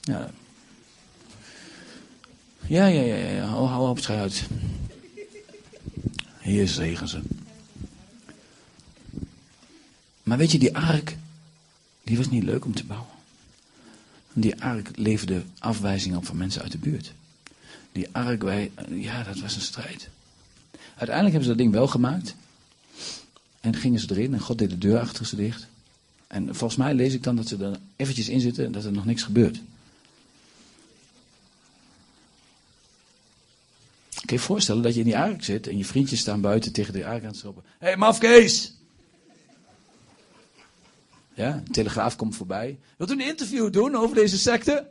Ja. Ja, ja, ja, ja. Hou, hou op, schij uit. Heer zegen ze. Maar weet je, die ark, die was niet leuk om te bouwen. Die ark leverde afwijzingen op van mensen uit de buurt. Die ark, ja, dat was een strijd. Uiteindelijk hebben ze dat ding wel gemaakt. En gingen ze erin en God deed de deur achter ze dicht. En volgens mij lees ik dan dat ze er eventjes in zitten en dat er nog niks gebeurt. Kun je je voorstellen dat je in die ark zit en je vriendjes staan buiten tegen de ark aan het roepen. Hé, hey, mafkees! Ja, een telegraaf komt voorbij. Wilt u een interview doen over deze secte?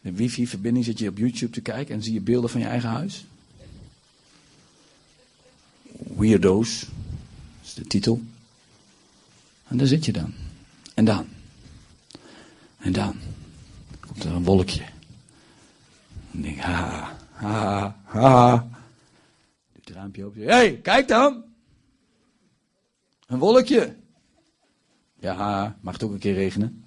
Met wifi-verbinding zit je op YouTube te kijken en zie je beelden van je eigen huis. Weirdo's, is de titel. En daar zit je dan. En dan. En dan komt er een wolkje. En denk, ha, ha, ha. Doet het raampje open. Hé, hey, kijk dan. Een wolkje. Ja, mag het ook een keer regenen.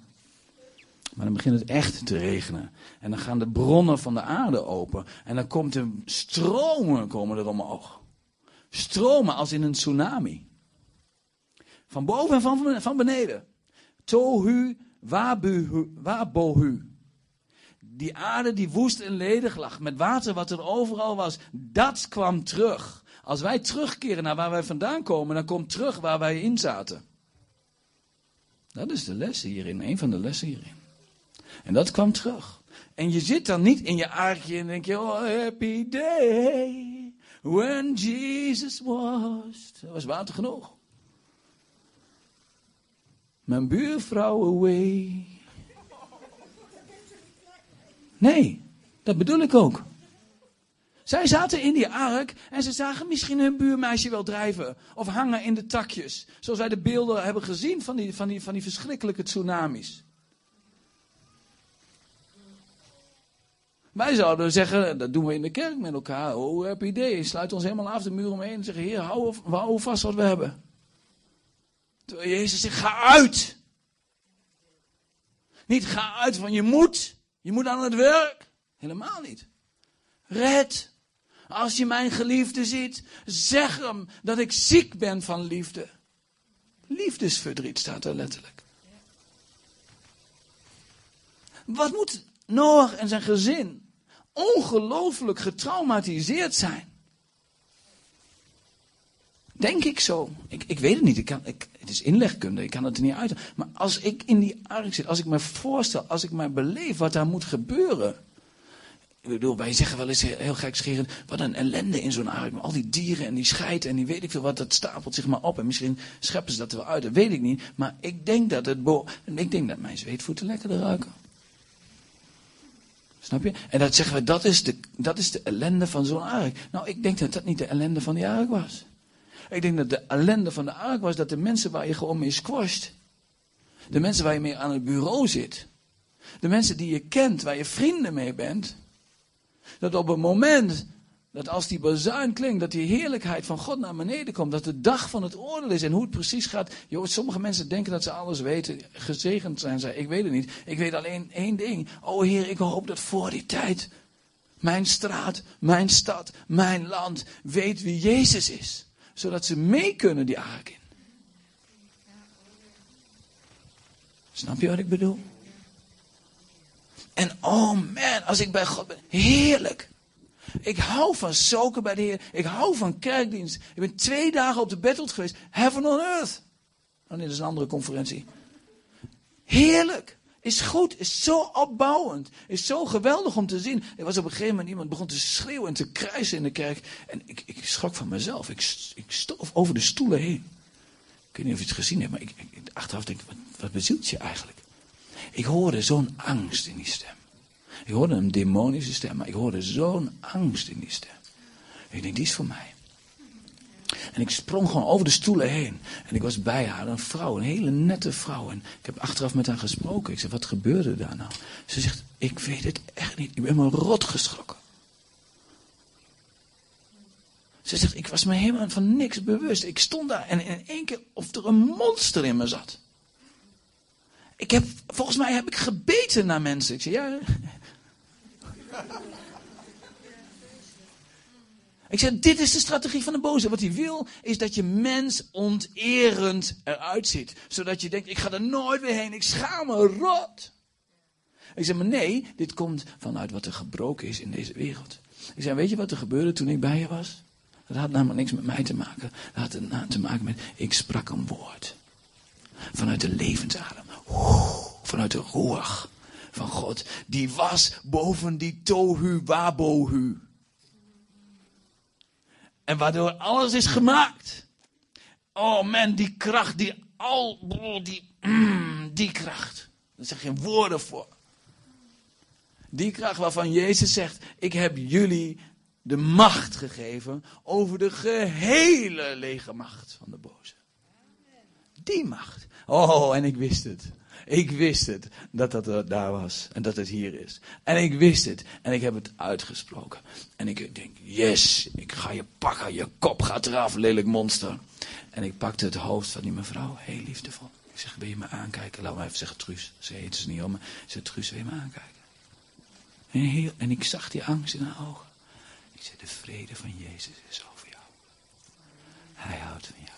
Maar dan begint het echt te regenen. En dan gaan de bronnen van de aarde open. En dan komt er stromen komen er omhoog. Stromen als in een tsunami. Van boven en van, van beneden. Tohu wabuhu, wabohu. Die aarde die woest en ledig lag, met water wat er overal was, dat kwam terug. Als wij terugkeren naar waar wij vandaan komen, dan komt terug waar wij in zaten. Dat is de les hierin, een van de lessen hierin. En dat kwam terug. En je zit dan niet in je aardje en denk je, oh happy day, when Jesus was. Dat was water genoeg. Mijn buurvrouw away. Nee, dat bedoel ik ook. Zij zaten in die ark en ze zagen misschien hun buurmeisje wel drijven. Of hangen in de takjes. Zoals wij de beelden hebben gezien van die, van die, van die verschrikkelijke tsunamis. Wij zouden zeggen, dat doen we in de kerk met elkaar. Oh, happy day. Sluit ons helemaal af de muur omheen en zeggen, heer, hou, hou vast wat we hebben. Terwijl Jezus zegt, ga uit. Niet ga uit van je moet. Je moet aan het werk. Helemaal niet. Red. Als je mijn geliefde ziet, zeg hem dat ik ziek ben van liefde. Liefdesverdriet staat er letterlijk. Wat moet Noach en zijn gezin ongelooflijk getraumatiseerd zijn? Denk ik zo. Ik, ik weet het niet. Ik kan, ik, het is inlegkunde. Ik kan het er niet uit. Maar als ik in die ark zit, als ik me voorstel, als ik me beleef wat daar moet gebeuren. Ik bedoel, wij zeggen wel eens heel, heel gekscherend, wat een ellende in zo'n ark. Al die dieren en die scheid en die weet ik veel wat, dat stapelt zich maar op. En misschien scheppen ze dat er wel uit, dat weet ik niet. Maar ik denk dat het ik denk dat mijn zweetvoeten lekkerder ruiken. Snap je? En dat zeggen we, dat is de, dat is de ellende van zo'n ark. Nou, ik denk dat dat niet de ellende van die ark was. Ik denk dat de ellende van de ark was dat de mensen waar je gewoon mee squasht. De mensen waar je mee aan het bureau zit. De mensen die je kent, waar je vrienden mee bent. Dat op het moment dat als die bazuin klinkt, dat die heerlijkheid van God naar beneden komt. Dat de dag van het oordeel is en hoe het precies gaat. Joh, sommige mensen denken dat ze alles weten. Gezegend zijn zij. Ik weet het niet. Ik weet alleen één ding. Oh Heer, ik hoop dat voor die tijd mijn straat, mijn stad, mijn land weet wie Jezus is. Zodat ze mee kunnen die ark. Snap je wat ik bedoel? En oh man, als ik bij God ben, heerlijk. Ik hou van zoeken bij de Heer. Ik hou van kerkdienst. Ik ben twee dagen op de battle geweest. Heaven on earth. Dat is een andere conferentie. Heerlijk. Is goed. Is zo opbouwend. Is zo geweldig om te zien. Er was op een gegeven moment iemand begon te schreeuwen en te krijsen in de kerk. En ik, ik schrok van mezelf. Ik, ik stoof over de stoelen heen. Ik weet niet of je het gezien hebt, maar ik, achteraf denk wat, wat bezielt je eigenlijk? Ik hoorde zo'n angst in die stem. Ik hoorde een demonische stem, maar ik hoorde zo'n angst in die stem. Ik denk, die is voor mij. En ik sprong gewoon over de stoelen heen. En ik was bij haar, een vrouw, een hele nette vrouw. En ik heb achteraf met haar gesproken. Ik zei, wat gebeurde daar nou? Ze zegt, ik weet het echt niet. Ik ben me rot geschrokken. Ze zegt, ik was me helemaal van niks bewust. Ik stond daar en in één keer of er een monster in me zat. Ik heb, volgens mij heb ik gebeten naar mensen. Ik zei, ja. Ik zeg, dit is de strategie van de boze. Wat hij wil, is dat je mens onterend eruit ziet. Zodat je denkt, ik ga er nooit weer heen, ik schaam me rot. Ik zeg, maar nee, dit komt vanuit wat er gebroken is in deze wereld. Ik zeg, weet je wat er gebeurde toen ik bij je was? Dat had namelijk niks met mij te maken. Dat had te maken met, ik sprak een woord. Vanuit de levensadem. Vanuit de roer van God. Die was boven die tohu wabohu. En waardoor alles is gemaakt. Oh man, die kracht, die al, die, mm, die kracht. Daar zeg geen woorden voor. Die kracht waarvan Jezus zegt, ik heb jullie de macht gegeven over de gehele legermacht van de boze. Die macht. Oh, en ik wist het. Ik wist het, dat dat daar was en dat het hier is. En ik wist het en ik heb het uitgesproken. En ik denk, yes, ik ga je pakken, je kop gaat eraf, lelijk monster. En ik pakte het hoofd van die mevrouw, heel liefdevol. Ik zeg, wil je me aankijken? Laat me even zeggen, Truus. Ze heet ze niet om, maar ze Truus, wil je me aankijken? En, heel, en ik zag die angst in haar ogen. Ik zei, de vrede van Jezus is over jou. Hij houdt van jou.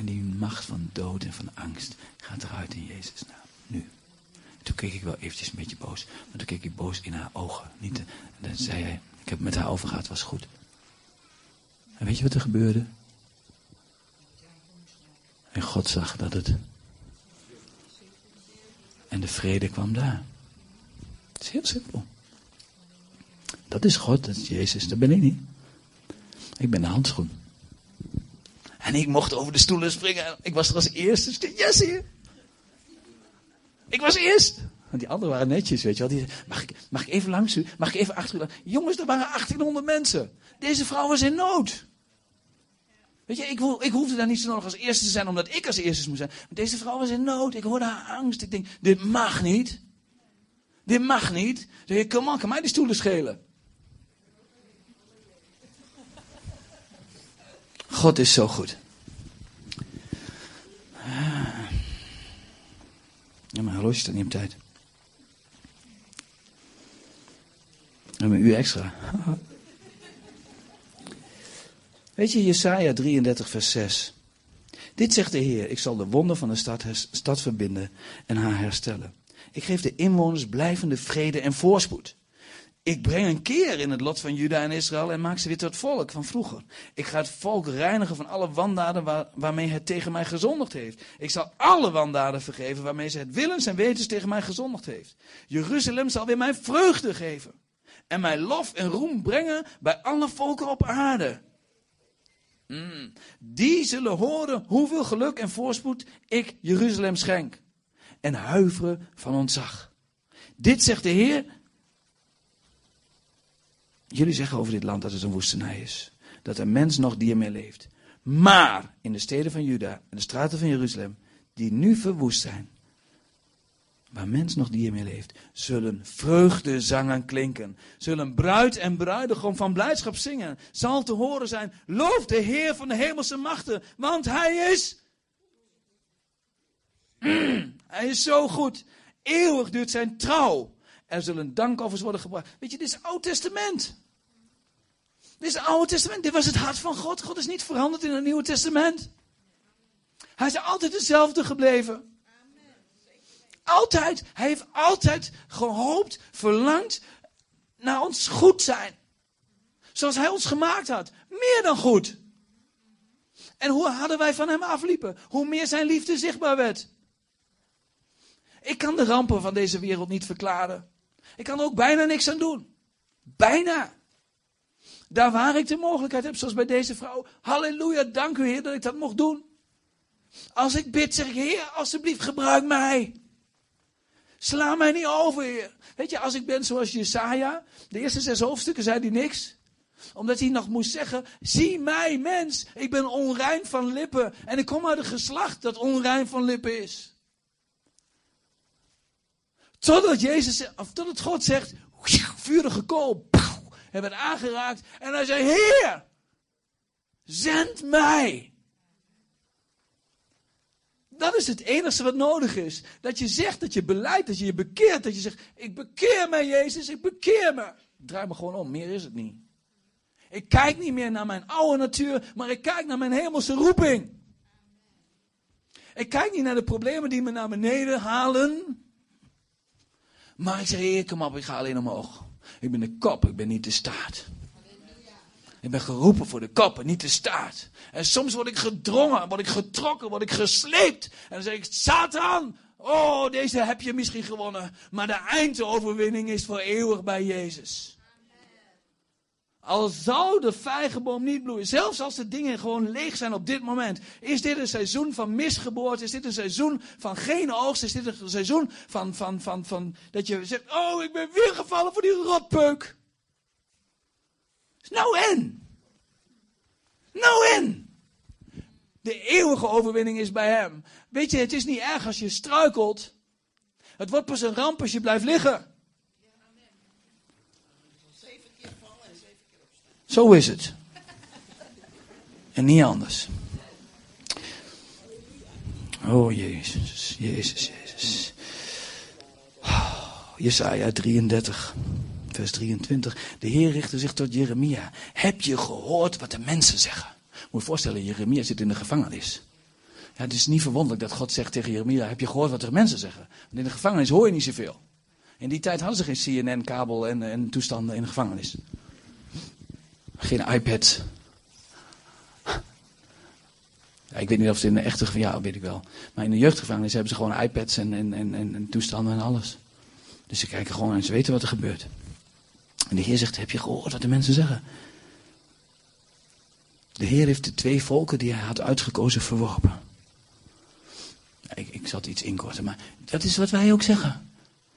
En die macht van dood en van angst gaat eruit in Jezus' naam. Nu. Toen keek ik wel eventjes een beetje boos. Maar toen keek ik boos in haar ogen. Niet, en dan zei hij, ik heb met haar over gehad, was goed. En weet je wat er gebeurde? En God zag dat het. En de vrede kwam daar. Het is heel simpel. Dat is God, dat is Jezus, dat ben ik niet. Ik ben de handschoen. En ik mocht over de stoelen springen. Ik was er als eerste. Yes, hier. Ik was eerst. Want die anderen waren netjes, weet je wel. Die, mag, ik, mag ik even langs u? Mag ik even achter u? Jongens, er waren 1800 mensen. Deze vrouw was in nood. Weet je, ik, ik hoefde daar niet zo nodig als eerste te zijn, omdat ik als eerste moest zijn. Maar deze vrouw was in nood. Ik hoorde haar angst. Ik denk, dit mag niet. Dit mag niet. Dus kom on, kan mij die stoelen schelen. God is zo goed. Ja, mijn horloge staat niet op tijd. Hebben een uur extra. Weet je, Jesaja 33, vers 6. Dit zegt de Heer, ik zal de wonden van de stad, stad verbinden en haar herstellen. Ik geef de inwoners blijvende vrede en voorspoed. Ik breng een keer in het lot van Juda en Israël en maak ze weer tot volk van vroeger. Ik ga het volk reinigen van alle wandaden waar, waarmee het tegen mij gezondigd heeft. Ik zal alle wandaden vergeven waarmee ze het willens en wetens tegen mij gezondigd heeft. Jeruzalem zal weer mijn vreugde geven. En mijn lof en roem brengen bij alle volken op aarde. Mm. Die zullen horen hoeveel geluk en voorspoed ik Jeruzalem schenk. En huiveren van ontzag. Dit zegt de Heer. Jullie zeggen over dit land dat het een woestenij is. Dat er mens nog die ermee leeft. Maar in de steden van Juda en de straten van Jeruzalem, die nu verwoest zijn, waar mens nog die ermee leeft, zullen vreugdezangen klinken. Zullen bruid en bruidegom van blijdschap zingen. Zal te horen zijn, loof de Heer van de hemelse machten, want Hij is... hij is zo goed. Eeuwig duurt zijn trouw. Er zullen dankoffers worden gebracht. Weet je, dit is Oud Testament. Dit is het Oude Testament. Dit was het hart van God. God is niet veranderd in het Nieuwe Testament. Hij is altijd hetzelfde gebleven. Altijd. Hij heeft altijd gehoopt, verlangd naar ons goed zijn. Zoals hij ons gemaakt had. Meer dan goed. En hoe hadden wij van hem afliepen? Hoe meer zijn liefde zichtbaar werd. Ik kan de rampen van deze wereld niet verklaren. Ik kan er ook bijna niks aan doen. Bijna. Daar waar ik de mogelijkheid heb, zoals bij deze vrouw. Halleluja, dank u Heer dat ik dat mocht doen. Als ik bid, zeg ik, Heer, alsjeblieft gebruik mij. Sla mij niet over, Heer. Weet je, als ik ben zoals Jesaja, de eerste zes hoofdstukken zei hij niks. Omdat hij nog moest zeggen, zie mij mens, ik ben onrein van lippen. En ik kom uit een geslacht dat onrein van lippen is. Totdat, Jezus, of totdat God zegt, vurige kool, hij werd aangeraakt. En hij zei, Heer, zend mij. Dat is het enige wat nodig is. Dat je zegt, dat je beleidt, dat je je bekeert. Dat je zegt, ik bekeer me Jezus, ik bekeer me. Draai me gewoon om, meer is het niet. Ik kijk niet meer naar mijn oude natuur, maar ik kijk naar mijn hemelse roeping. Ik kijk niet naar de problemen die me naar beneden halen. Maar ik zeg, Heer, kom op, ik ga alleen omhoog. Ik ben de kop, ik ben niet de staat. Ik ben geroepen voor de kop en niet de staat. En soms word ik gedrongen, word ik getrokken, word ik gesleept. En dan zeg ik, Satan, oh, deze heb je misschien gewonnen. Maar de eindoverwinning is voor eeuwig bij Jezus. Al zou de vijgenboom niet bloeien, zelfs als de dingen gewoon leeg zijn op dit moment, is dit een seizoen van misgeboorte, is dit een seizoen van geen oogst, is dit een seizoen van, van, van, van dat je zegt, oh ik ben weer gevallen voor die rotpeuk. Nou en? Nou en? De eeuwige overwinning is bij hem. Weet je, het is niet erg als je struikelt. Het wordt pas een ramp als je blijft liggen. Zo is het. En niet anders. Oh, Jezus, Jezus, Jezus. Jesaja 33, vers 23. De Heer richtte zich tot Jeremia. Heb je gehoord wat de mensen zeggen? Moet je voorstellen, Jeremia zit in de gevangenis. Ja, het is niet verwonderlijk dat God zegt tegen Jeremia, heb je gehoord wat de mensen zeggen? Want in de gevangenis hoor je niet zoveel. In die tijd hadden ze geen CNN, kabel en, en toestanden in de gevangenis. Geen iPad. Ja, ik weet niet of ze in de echte ja, weet ik wel. Maar in de jeugdgevangenis hebben ze gewoon iPads en, en, en, en toestanden en alles. Dus ze kijken gewoon en ze weten wat er gebeurt. En de Heer zegt, heb je gehoord wat de mensen zeggen? De Heer heeft de twee volken die hij had uitgekozen verworpen. Ik, ik zal het iets inkorten, maar dat is wat wij ook zeggen.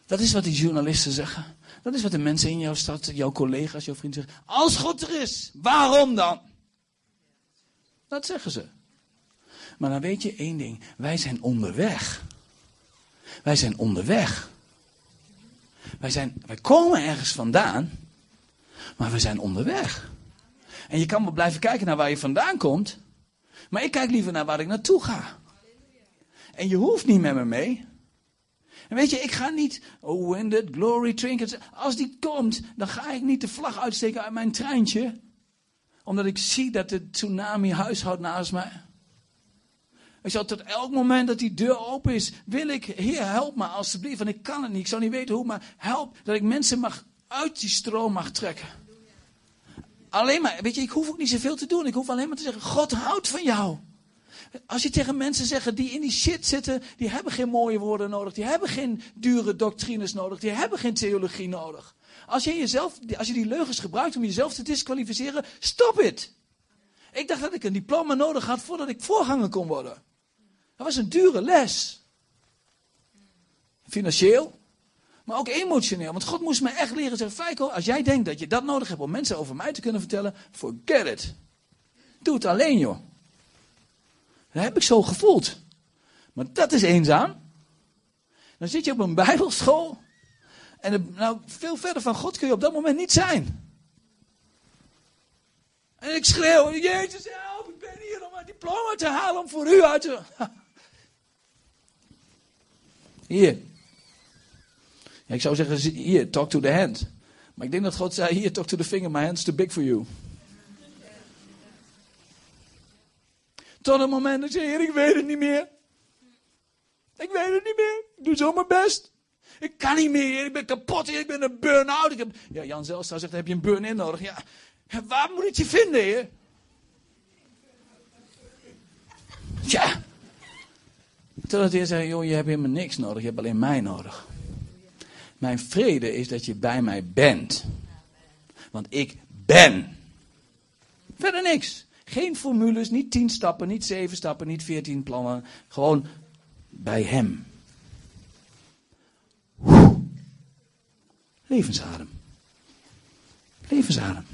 Dat is wat die journalisten zeggen. Dat is wat de mensen in jouw stad, jouw collega's, jouw vrienden zeggen. Als God er is, waarom dan? Dat zeggen ze. Maar dan weet je één ding. Wij zijn onderweg. Wij zijn onderweg. Wij, zijn, wij komen ergens vandaan, maar we zijn onderweg. En je kan wel blijven kijken naar waar je vandaan komt, maar ik kijk liever naar waar ik naartoe ga. En je hoeft niet met me mee. En weet je, ik ga niet, oh winded, glory, trinkets. Als die komt, dan ga ik niet de vlag uitsteken uit mijn treintje. Omdat ik zie dat de tsunami huishoudt naast mij. Ik zal tot elk moment dat die deur open is, wil ik, Heer, help me alstublieft. Want ik kan het niet, ik zou niet weten hoe, maar help dat ik mensen mag uit die stroom mag trekken. Alleen maar, weet je, ik hoef ook niet zoveel te doen. Ik hoef alleen maar te zeggen, God houdt van jou. Als je tegen mensen zegt die in die shit zitten, die hebben geen mooie woorden nodig. Die hebben geen dure doctrines nodig. Die hebben geen theologie nodig. Als je, jezelf, als je die leugens gebruikt om jezelf te disqualificeren, stop het. Ik dacht dat ik een diploma nodig had voordat ik voorganger kon worden. Dat was een dure les. Financieel, maar ook emotioneel. Want God moest me echt leren zeggen, Feiko, als jij denkt dat je dat nodig hebt om mensen over mij te kunnen vertellen, forget it. Doe het alleen, joh. Dat heb ik zo gevoeld. Maar dat is eenzaam. Dan zit je op een bijbelschool. En nou, veel verder van God kun je op dat moment niet zijn. En ik schreeuw, Jezus help, ik ben hier om een diploma te halen om voor u uit te... Hier. Ja, ik zou zeggen, hier, talk to the hand. Maar ik denk dat God zei, hier, talk to the finger, my hand's too big for you. Tot het moment dat ik zei, Heer, ik weet het niet meer. Ik weet het niet meer. Ik doe zo mijn best. Ik kan niet meer, ik ben kapot, ik ben een burn-out. Heb... Ja, Jan Zelstra zegt, heb je een burn-in nodig? Ja, waar moet ik je vinden, heer? Tja. Totdat heer zei, joh, je hebt helemaal niks nodig, je hebt alleen mij nodig. Mijn vrede is dat je bij mij bent. Want ik ben. Verder niks. Geen formules, niet tien stappen, niet zeven stappen, niet veertien plannen. Gewoon bij Hem. Levensadem. Levensadem.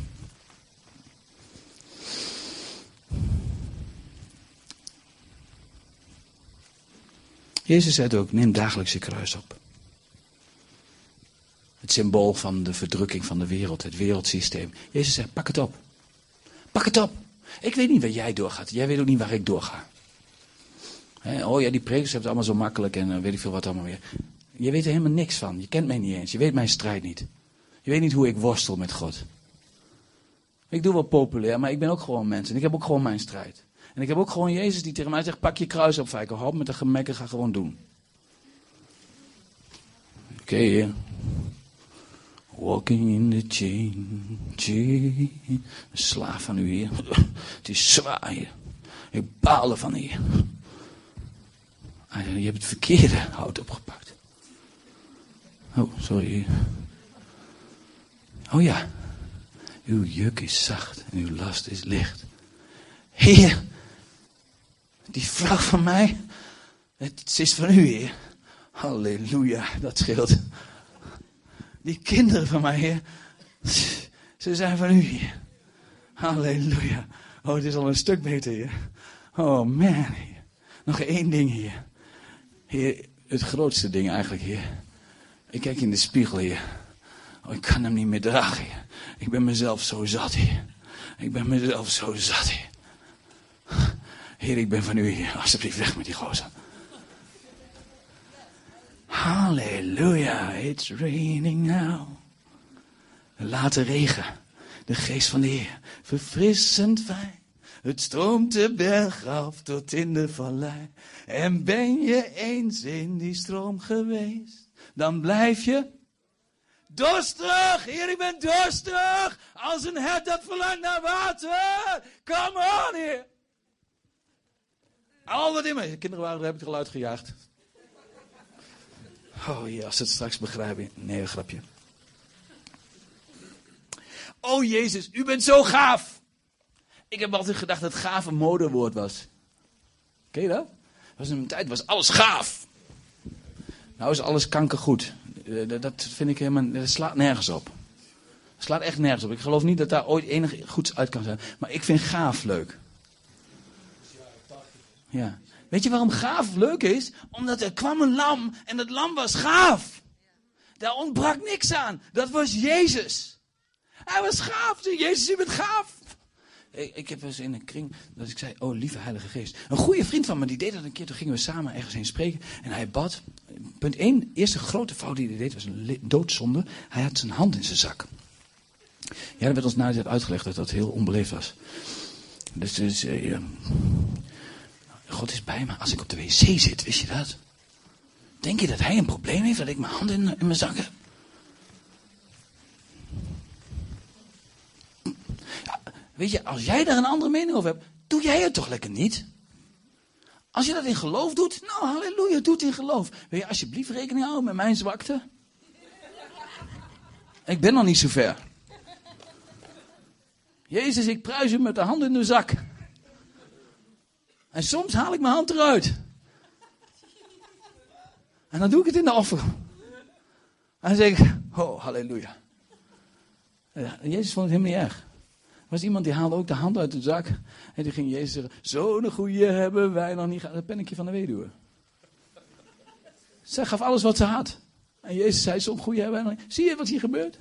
Jezus zei ook, neem dagelijks je kruis op. Het symbool van de verdrukking van de wereld, het wereldsysteem. Jezus zei, pak het op. Pak het op. Ik weet niet waar jij doorgaat. Jij weet ook niet waar ik doorga. oh ja, die prekers hebben het allemaal zo makkelijk en uh, weet ik veel wat allemaal weer. Je weet er helemaal niks van. Je kent mij niet eens. Je weet mijn strijd niet. Je weet niet hoe ik worstel met God. Ik doe wel populair, maar ik ben ook gewoon mens. En ik heb ook gewoon mijn strijd. En ik heb ook gewoon Jezus die tegen mij zegt, pak je kruis op, Fijker. Hop met de gemekken, ga gewoon doen. Oké, Walking in the chain, chain. Slaaf van u, Heer. Het is zwaar, Heer. Ik baal ervan, Heer. Je hebt het verkeerde hout opgepakt. Oh, sorry. Oh ja. Uw juk is zacht en uw last is licht. Heer, die vrouw van mij, het is van u, Heer. Halleluja, dat scheelt. Die kinderen van mij, Heer, ze zijn van u, Heer. Halleluja. Oh, het is al een stuk beter, Heer. Oh, man. Nog één ding, Heer. Heer, het grootste ding eigenlijk, Heer. Ik kijk in de spiegel, Heer. Oh, ik kan hem niet meer dragen. Ik ben mezelf zo zat, Heer. Ik ben mezelf zo zat, Heer. Heer, ik ben van u, Heer. Alsjeblieft, weg met die gozer. Halleluja, it's raining now. Laat de regen, de geest van de Heer, verfrissend fijn. Het stroomt de berg af tot in de vallei. En ben je eens in die stroom geweest, dan blijf je dorstig. Heer, ik ben dorstig. Als een hert dat verlangt naar water. Come on, Heer. Al wat in me. Kinderen waren heb ik het al uitgejaagd. Oh ja, als het straks begrijpen. Nee, een grapje. Oh Jezus, u bent zo gaaf. Ik heb altijd gedacht dat gaaf een modewoord was. Ken je dat? was een tijd was alles gaaf. Nou is alles kankergoed. Eh, Dat vind ik helemaal, dat slaat nergens op. Het slaat echt nergens op. Ik geloof niet dat daar ooit enig goeds uit kan zijn. Maar ik vind gaaf leuk. Ja. Weet je waarom gaaf leuk is? Omdat er kwam een lam en dat lam was gaaf. Daar ontbrak niks aan. Dat was Jezus. Hij was gaaf. Jezus, u bent gaaf. Ik, ik heb eens in een kring dat ik zei, oh lieve heilige geest. Een goede vriend van me, die deed dat een keer. Toen gingen we samen ergens heen spreken. En hij bad. Punt 1, de eerste grote fout die hij deed was een doodzonde. Hij had zijn hand in zijn zak. Ja, dat werd ons na uitgelegd dat dat heel onbeleefd was. Dus, dus eh. God is bij me als ik op de wc zit, wist je dat? Denk je dat hij een probleem heeft dat ik mijn hand in, mijn zak heb? Weet je, als jij daar een andere mening over hebt, doe jij het toch lekker niet? Als je dat in geloof doet, nou halleluja, doe het in geloof. Wil je alsjeblieft rekening houden met mijn zwakte? Ik ben nog niet zo ver. Jezus, ik pruis u met de hand in de zak. En soms haal ik mijn hand eruit. En dan doe ik het in de offer. En dan zeg ik, oh, halleluja. Ja, Jezus vond het helemaal niet erg. Er was iemand die haalde ook de hand uit de zak. En die ging Jezus zeggen, zo'n goeie hebben wij nog niet gehad. Dat pennetje van de weduwe. Zij gaf alles wat ze had. En Jezus zei, zo'n goeie hebben wij nog niet. Zie je wat hier gebeurt?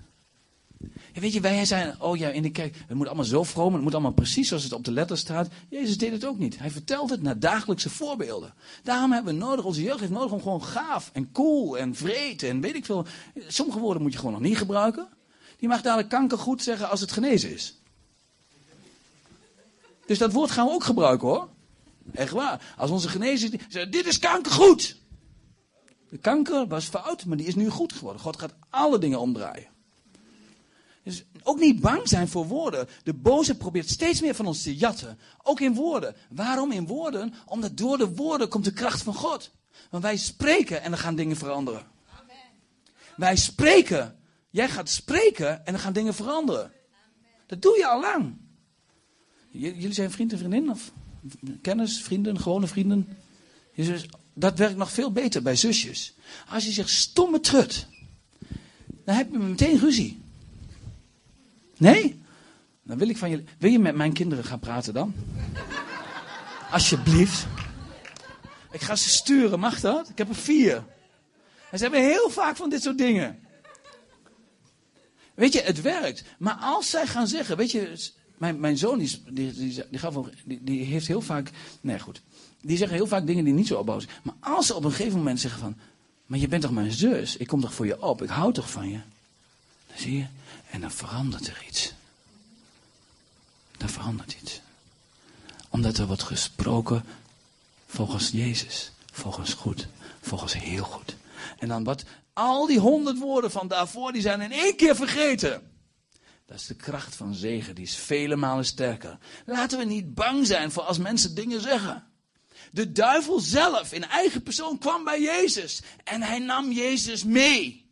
Weet je, wij zijn, oh ja, in de kerk, het moet allemaal zo vroom, het moet allemaal precies zoals het op de letter staat. Jezus deed het ook niet. Hij vertelt het naar dagelijkse voorbeelden. Daarom hebben we nodig, onze jeugd heeft nodig om gewoon gaaf en cool en vreed en weet ik veel. Sommige woorden moet je gewoon nog niet gebruiken. Die mag dadelijk kanker goed zeggen als het genezen is. Dus dat woord gaan we ook gebruiken hoor. Echt waar. Als onze genezing zegt, dit is kankergoed. De kanker was fout, maar die is nu goed geworden. God gaat alle dingen omdraaien. Ook niet bang zijn voor woorden. De boze probeert steeds meer van ons te jatten. Ook in woorden. Waarom in woorden? Omdat door de woorden komt de kracht van God. Want wij spreken en dan gaan dingen veranderen. Wij spreken. Jij gaat spreken en dan gaan dingen veranderen. Dat doe je al lang. Jullie zijn vriend en vriendin? Of kennis, vrienden, gewone vrienden? Dat werkt nog veel beter bij zusjes. Als je zegt stomme trut. Dan heb je meteen ruzie. Nee? Dan wil ik van je. Wil je met mijn kinderen gaan praten dan? Alsjeblieft. Ik ga ze sturen, mag dat? Ik heb er vier. En ze hebben heel vaak van dit soort dingen. Weet je, het werkt. Maar als zij gaan zeggen, weet je, mijn, mijn zoon is- die, die, die, die heeft heel vaak, nee goed, die zeggen heel vaak dingen die niet zo opbouwen zijn. Maar als ze op een gegeven moment zeggen van, maar je bent toch mijn zus, ik kom toch voor je op, ik hou toch van je. Dan zie je, en dan verandert er iets. Dan verandert iets. Omdat er wordt gesproken volgens Jezus, volgens goed, volgens heel goed. En dan wat, al die honderd woorden van daarvoor, die zijn in één keer vergeten. Dat is de kracht van zegen, die is vele malen sterker. Laten we niet bang zijn voor als mensen dingen zeggen. De duivel zelf in eigen persoon kwam bij Jezus en hij nam Jezus mee.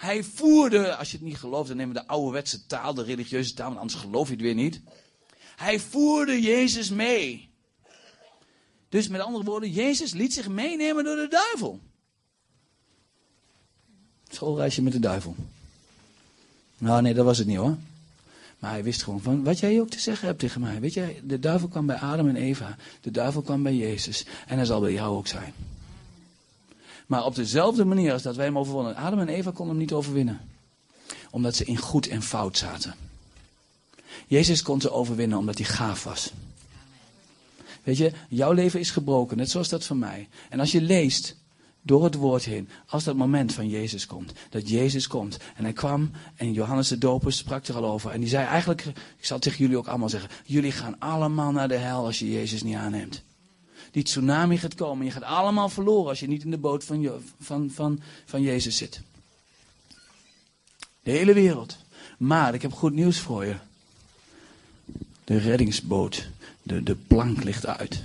Hij voerde, als je het niet gelooft, dan nemen we de ouderwetse taal, de religieuze taal, want anders geloof je het weer niet. Hij voerde Jezus mee. Dus met andere woorden, Jezus liet zich meenemen door de duivel. Schoolreisje met de duivel. Nou, nee, dat was het niet hoor. Maar hij wist gewoon van wat jij ook te zeggen hebt tegen mij. Weet je, de duivel kwam bij Adam en Eva. De duivel kwam bij Jezus. En hij zal bij jou ook zijn. Maar op dezelfde manier als dat wij hem overwonnen. Adam en Eva konden hem niet overwinnen. Omdat ze in goed en fout zaten. Jezus kon ze overwinnen omdat hij gaaf was. Weet je, jouw leven is gebroken, net zoals dat van mij. En als je leest, door het woord heen, als dat moment van Jezus komt. Dat Jezus komt. En hij kwam en Johannes de Doper sprak er al over. En die zei eigenlijk, ik zal tegen jullie ook allemaal zeggen, jullie gaan allemaal naar de hel als je Jezus niet aanneemt. Die tsunami gaat komen. Je gaat allemaal verloren als je niet in de boot van, Je- van, van, van Jezus zit. De hele wereld. Maar ik heb goed nieuws voor je. De reddingsboot, de, de plank ligt uit.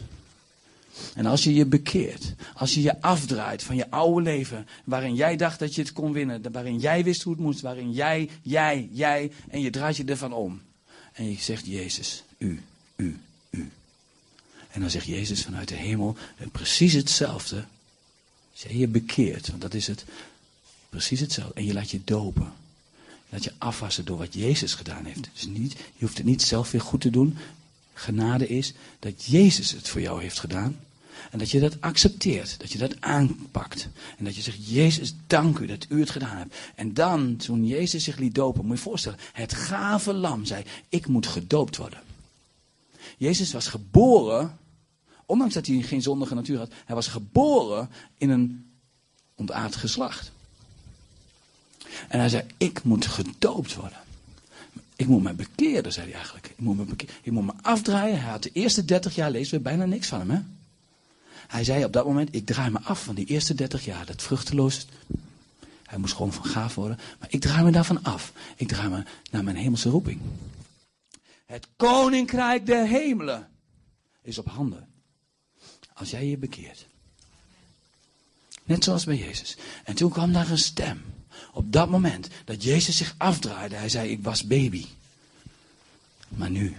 En als je je bekeert, als je je afdraait van je oude leven, waarin jij dacht dat je het kon winnen, waarin jij wist hoe het moest, waarin jij, jij, jij, en je draait je ervan om. En je zegt, Jezus, u, u. En dan zegt Jezus vanuit de hemel eh, precies hetzelfde. Als je bekeert, want dat is het, precies hetzelfde. En je laat je dopen. Je laat je afwassen door wat Jezus gedaan heeft. Dus niet, je hoeft het niet zelf weer goed te doen. Genade is dat Jezus het voor jou heeft gedaan. En dat je dat accepteert, dat je dat aanpakt. En dat je zegt, Jezus, dank u dat u het gedaan hebt. En dan, toen Jezus zich liet dopen, moet je je voorstellen, het gave lam zei, ik moet gedoopt worden. Jezus was geboren, ondanks dat hij geen zondige natuur had, hij was geboren in een ontaard geslacht. En hij zei, ik moet gedoopt worden. Ik moet me bekeren, zei hij eigenlijk. Ik moet me, ik moet me afdraaien. Hij had de eerste 30 jaar, lezen we bijna niks van hem. Hè? Hij zei op dat moment, ik draai me af van die eerste 30 jaar. Dat vruchteloos. Hij moest gewoon van gaaf worden. Maar ik draai me daarvan af. Ik draai me naar mijn hemelse roeping. Het koninkrijk der hemelen is op handen. Als jij je bekeert. Net zoals bij Jezus. En toen kwam daar een stem. Op dat moment dat Jezus zich afdraaide, hij zei: Ik was baby. Maar nu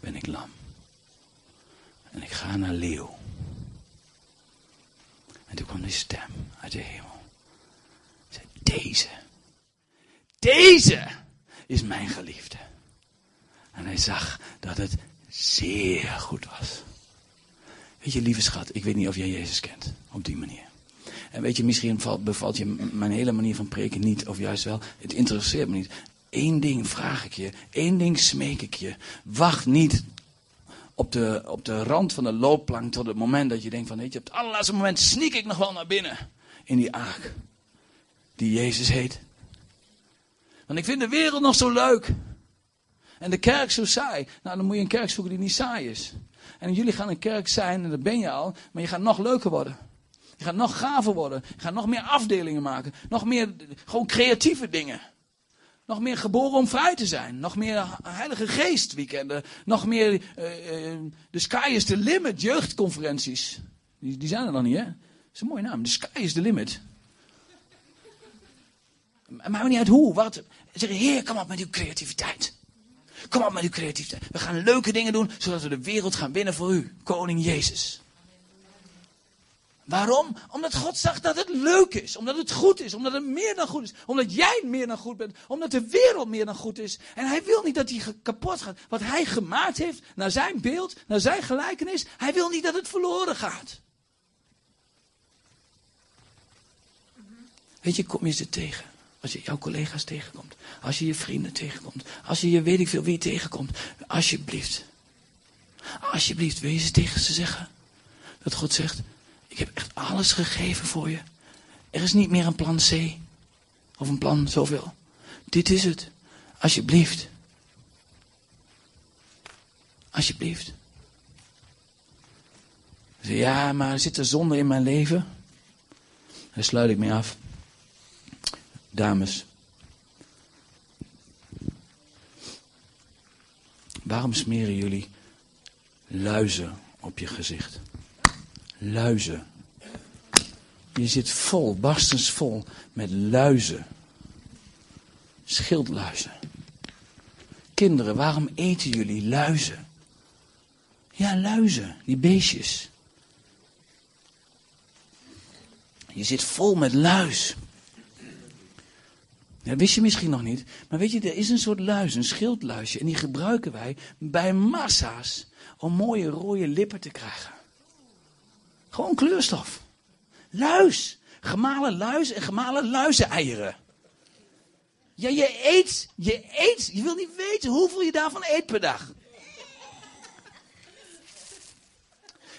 ben ik lam. En ik ga naar leeuw. En toen kwam die stem uit de hemel. Zei: Deze. Deze is mijn geliefde. En hij zag dat het zeer goed was. Weet je, lieve schat, ik weet niet of jij Jezus kent op die manier. En weet je, misschien valt- bevalt je mijn hele manier van preken niet, of juist wel. Het interesseert me niet. Eén ding vraag ik je, één ding smeek ik je. Wacht niet op de, op de rand van de loopplank tot het moment dat je denkt van, weet je, op het allerlaatste moment sneak ik nog wel naar binnen in die aak. Die Jezus heet. Want ik vind de wereld nog zo leuk. En de kerk zo saai. Nou, dan moet je een kerk zoeken die niet saai is. En jullie gaan een kerk zijn, en dat ben je al, maar je gaat nog leuker worden. Je gaat nog gaver worden. Je gaat nog meer afdelingen maken. Nog meer gewoon creatieve dingen. Nog meer geboren om vrij te zijn. Nog meer Heilige Geest weekenden. Nog meer eh, de Sky is the Limit jeugdconferenties. Die, die zijn er nog niet, hè? Dat is een mooie naam. The Sky is the Limit. Maakt niet uit hoe, wat. Zeg, Heer, kom op met uw creativiteit. Kom op met uw creativiteit. We gaan leuke dingen doen, zodat we de wereld gaan winnen voor u. Koning Jezus. Waarom? Omdat God zag dat het leuk is. Omdat het goed is. Omdat het meer dan goed is. Omdat jij meer dan goed bent. Omdat de wereld meer dan goed is. En hij wil niet dat die kapot gaat. Wat hij gemaakt heeft, naar zijn beeld, naar zijn gelijkenis. Hij wil niet dat het verloren gaat. Weet je, kom je ze tegen. Als je jouw collega's tegenkomt. Als je je vrienden tegenkomt. Als je je weet ik veel wie tegenkomt. Alsjeblieft. Alsjeblieft, wil je ze tegen ze zeggen? Dat God zegt, ik heb echt alles gegeven voor je. Er is niet meer een plan C. Of een plan zoveel. Dit is het. Alsjeblieft. Alsjeblieft. Ja, maar er zit er zonde in mijn leven. Daar sluit ik mee af. Dames. Waarom smeren jullie luizen op je gezicht? Luizen. Je zit vol, barstensvol met luizen. Schildluizen. Kinderen, waarom eten jullie luizen? Ja, luizen, die beestjes. Je zit vol met luis. Dat wist je misschien nog niet. Maar weet je, er is een soort luis, een schildluisje. En die gebruiken wij bij massa's om mooie rode lippen te krijgen. Gewoon kleurstof. Luis. Gemalen luis en gemalen luizeneieren. Ja, je eet, je eet, je wil niet weten hoeveel je daarvan eet per dag.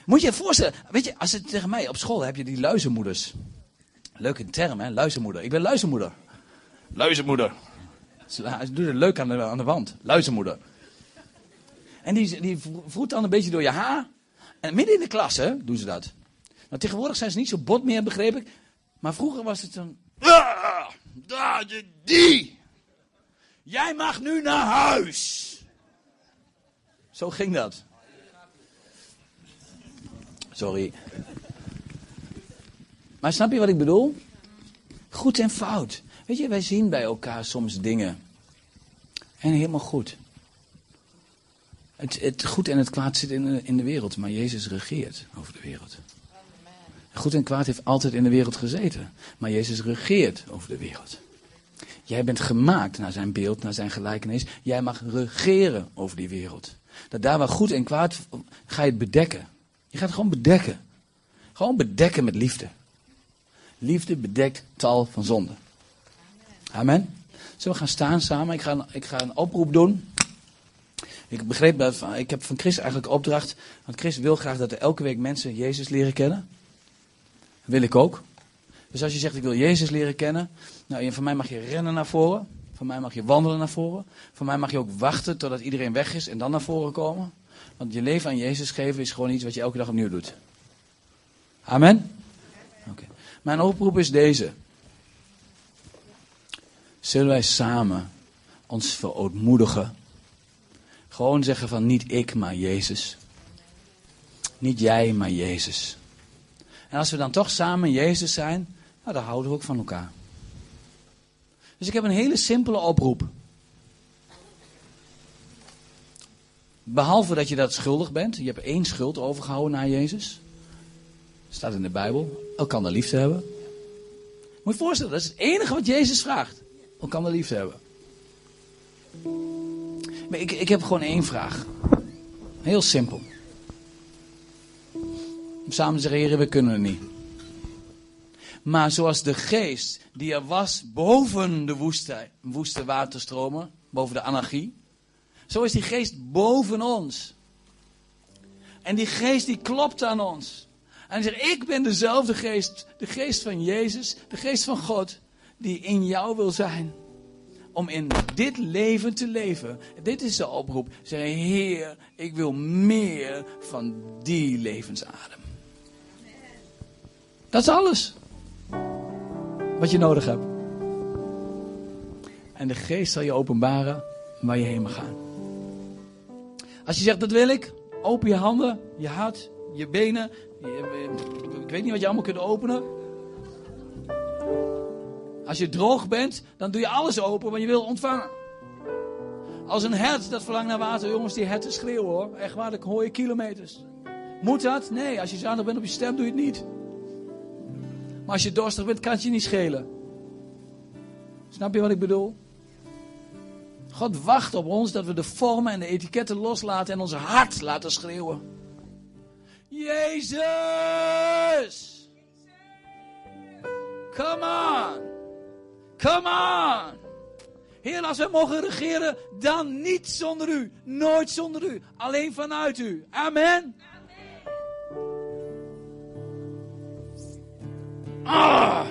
Moet je je voorstellen, weet je, als het tegen mij op school heb je die luizenmoeders. Leuke term, hè? Luizenmoeder. Ik ben luizenmoeder. Luizenmoeder. Ze doet het leuk aan de, aan de wand. Luizenmoeder. En die, die voert dan een beetje door je haar. En midden in de klas, hè, doen ze dat. Nou, tegenwoordig zijn ze niet zo bot meer, begreep ik. Maar vroeger was het een... Ah, daar, die- die. Jij mag nu naar huis. Zo ging dat. Sorry. Maar snap je wat ik bedoel? Goed en fout. Weet je, wij zien bij elkaar soms dingen. En helemaal goed. Het, het goed en het kwaad zit in de, in de wereld, maar Jezus regeert over de wereld. Goed en kwaad heeft altijd in de wereld gezeten, maar Jezus regeert over de wereld. Jij bent gemaakt naar zijn beeld, naar zijn gelijkenis. Jij mag regeren over die wereld. Dat daar waar goed en kwaad, ga je het bedekken. Je gaat het gewoon bedekken. Gewoon bedekken met liefde. Liefde bedekt tal van zonden. Amen. Zullen we gaan staan samen? Ik ga, ik ga een oproep doen. Ik begreep dat, ik heb van Chris eigenlijk opdracht. Want Chris wil graag dat er elke week mensen Jezus leren kennen. Dat wil ik ook. Dus als je zegt ik wil Jezus leren kennen. Nou, van mij mag je rennen naar voren. Van mij mag je wandelen naar voren. Van mij mag je ook wachten totdat iedereen weg is en dan naar voren komen. Want je leven aan Jezus geven is gewoon iets wat je elke dag opnieuw doet. Amen? Oké. Mijn oproep is deze. Zullen wij samen ons verootmoedigen? Gewoon zeggen van niet ik, maar Jezus. Niet jij, maar Jezus. En als we dan toch samen Jezus zijn, nou, dan houden we ook van elkaar. Dus ik heb een hele simpele oproep. Behalve dat je dat schuldig bent. Je hebt één schuld overgehouden naar Jezus. Staat in de Bijbel. Elkander lief te hebben. Moet je voorstellen, dat is het enige wat Jezus vraagt. Elkander lief te hebben. Maar ik, ik heb gewoon één vraag. Heel simpel. Samen zeggen, heren, we kunnen het niet. Maar zoals de geest die er was boven de woeste, woeste waterstromen, boven de anarchie. Zo is die geest boven ons. En die geest die klopt aan ons. En die zegt, ik ben dezelfde geest, de geest van Jezus, de geest van God, die in jou wil zijn. Om in dit leven te leven. Dit is de oproep. Zeg, Heer, ik wil meer van die levensadem. Dat is alles. Wat je nodig hebt. En de geest zal je openbaren waar je heen mag gaan. Als je zegt, dat wil ik. Open je handen, je hart, je benen. je- ik weet niet wat je allemaal kunt openen. Als je droog bent, dan doe je alles open, want je wil ontvangen. Als een hert dat verlangt naar water, jongens, die herten schreeuwen hoor. Echt waar, dan hoor je kilometers. Moet dat? Nee, als je zuinig bent op je stem, doe je het niet. Maar als je dorstig bent, kan het je niet schelen. Snap je wat ik bedoel? God wacht op ons dat we de vormen en de etiketten loslaten en ons hart laten schreeuwen. Jezus! Come on! Come on! Heer, als wij mogen regeren, dan niet zonder u. Nooit zonder u. Alleen vanuit u. Amen. Ah,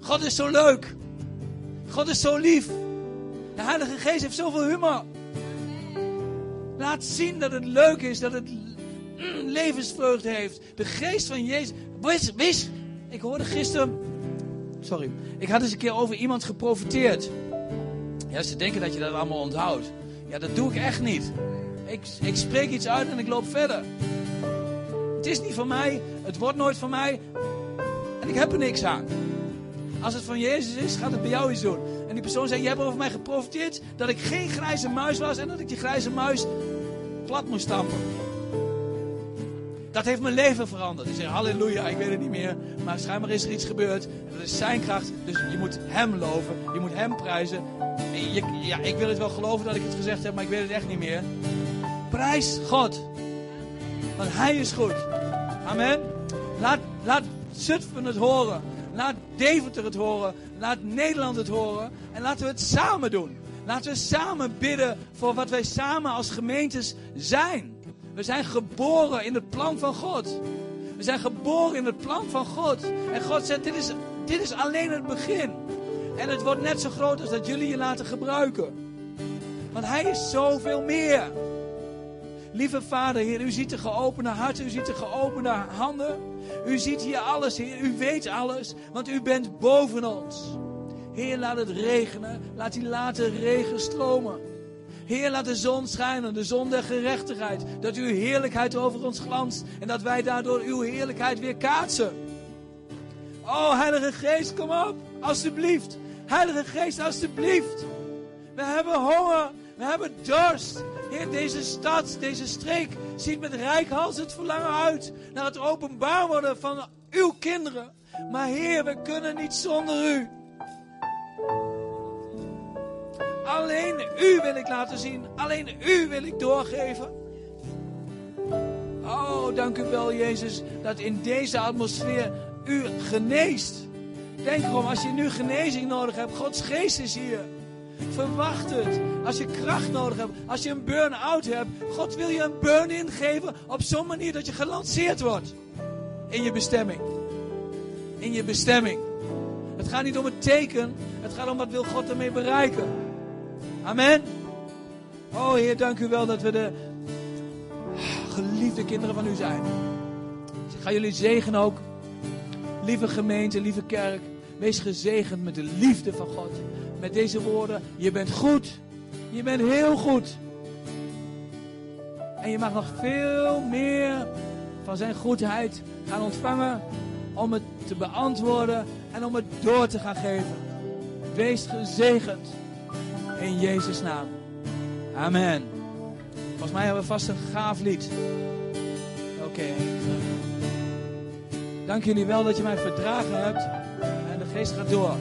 God is zo leuk. God is zo lief. De Heilige Geest heeft zoveel humor. Laat zien dat het leuk is, dat het mm, levensvreugde heeft. De geest van Jezus. Wees, wees. Ik hoorde gisteren. Sorry. Ik had eens een keer over iemand geprofiteerd. Ja, ze denken dat je dat allemaal onthoudt. Ja, dat doe ik echt niet. Ik, ik spreek iets uit en ik loop verder. Het is niet van mij. Het wordt nooit van mij. En ik heb er niks aan. Als het van Jezus is, gaat het bij jou iets doen. En die persoon zei, je hebt over mij geprofiteerd dat ik geen grijze muis was en dat ik die grijze muis plat moest stampen. Dat heeft mijn leven veranderd. Ik zeg, halleluja, ik weet het niet meer. Maar schijnbaar is er iets gebeurd. Dat is zijn kracht. Dus je moet hem loven. Je moet hem prijzen. Ja, ik wil het wel geloven dat ik het gezegd heb, maar ik weet het echt niet meer. Prijs God. Want hij is goed. Amen. Laat, laat Zutphen het horen. Laat Deventer het horen. Laat Nederland het horen. En laten we het samen doen. Laten we samen bidden voor wat wij samen als gemeentes zijn. We zijn geboren in het plan van God. We zijn geboren in het plan van God. En God zegt, dit is, dit is alleen het begin. En het wordt net zo groot als dat jullie je laten gebruiken. Want Hij is zoveel meer. Lieve Vader, Heer, u ziet de geopende harten, u ziet de geopende handen. U ziet hier alles, Heer. U weet alles, want u bent boven ons. Heer, laat het regenen. Laat die late regen stromen. Heer, laat de zon schijnen, de zon der gerechtigheid. Dat uw heerlijkheid over ons glanst en dat wij daardoor uw heerlijkheid weer kaatsen. Oh, Heilige Geest, kom op, alstublieft. Heilige Geest, alstublieft. We hebben honger, we hebben dorst. Heer, deze stad, deze streek ziet met rijkhals het verlangen uit naar het openbaar worden van uw kinderen. Maar Heer, we kunnen niet zonder u. Alleen u wil ik laten zien. Alleen u wil ik doorgeven. Oh, dank u wel, Jezus, dat in deze atmosfeer u geneest. Denk erom, als je nu genezing nodig hebt, Gods geest is hier. Verwacht het. Als je kracht nodig hebt, als je een burn-out hebt, God wil je een burn-in geven op zo'n manier dat je gelanceerd wordt. In je bestemming. In je bestemming. Het gaat niet om het teken, het gaat om wat wil God ermee bereiken. Amen. Oh Heer, dank u wel dat we de geliefde kinderen van u zijn. Ik ga jullie zegenen ook. Lieve gemeente, lieve kerk. Wees gezegend met de liefde van God. Met deze woorden. Je bent goed. Je bent heel goed. En je mag nog veel meer van zijn goedheid gaan ontvangen. Om het te beantwoorden en om het door te gaan geven. Wees gezegend. In Jezus' naam. Amen. Volgens mij hebben we vast een gaaf lied. Oké. Dank jullie wel dat je mij verdragen hebt. En de geest gaat door.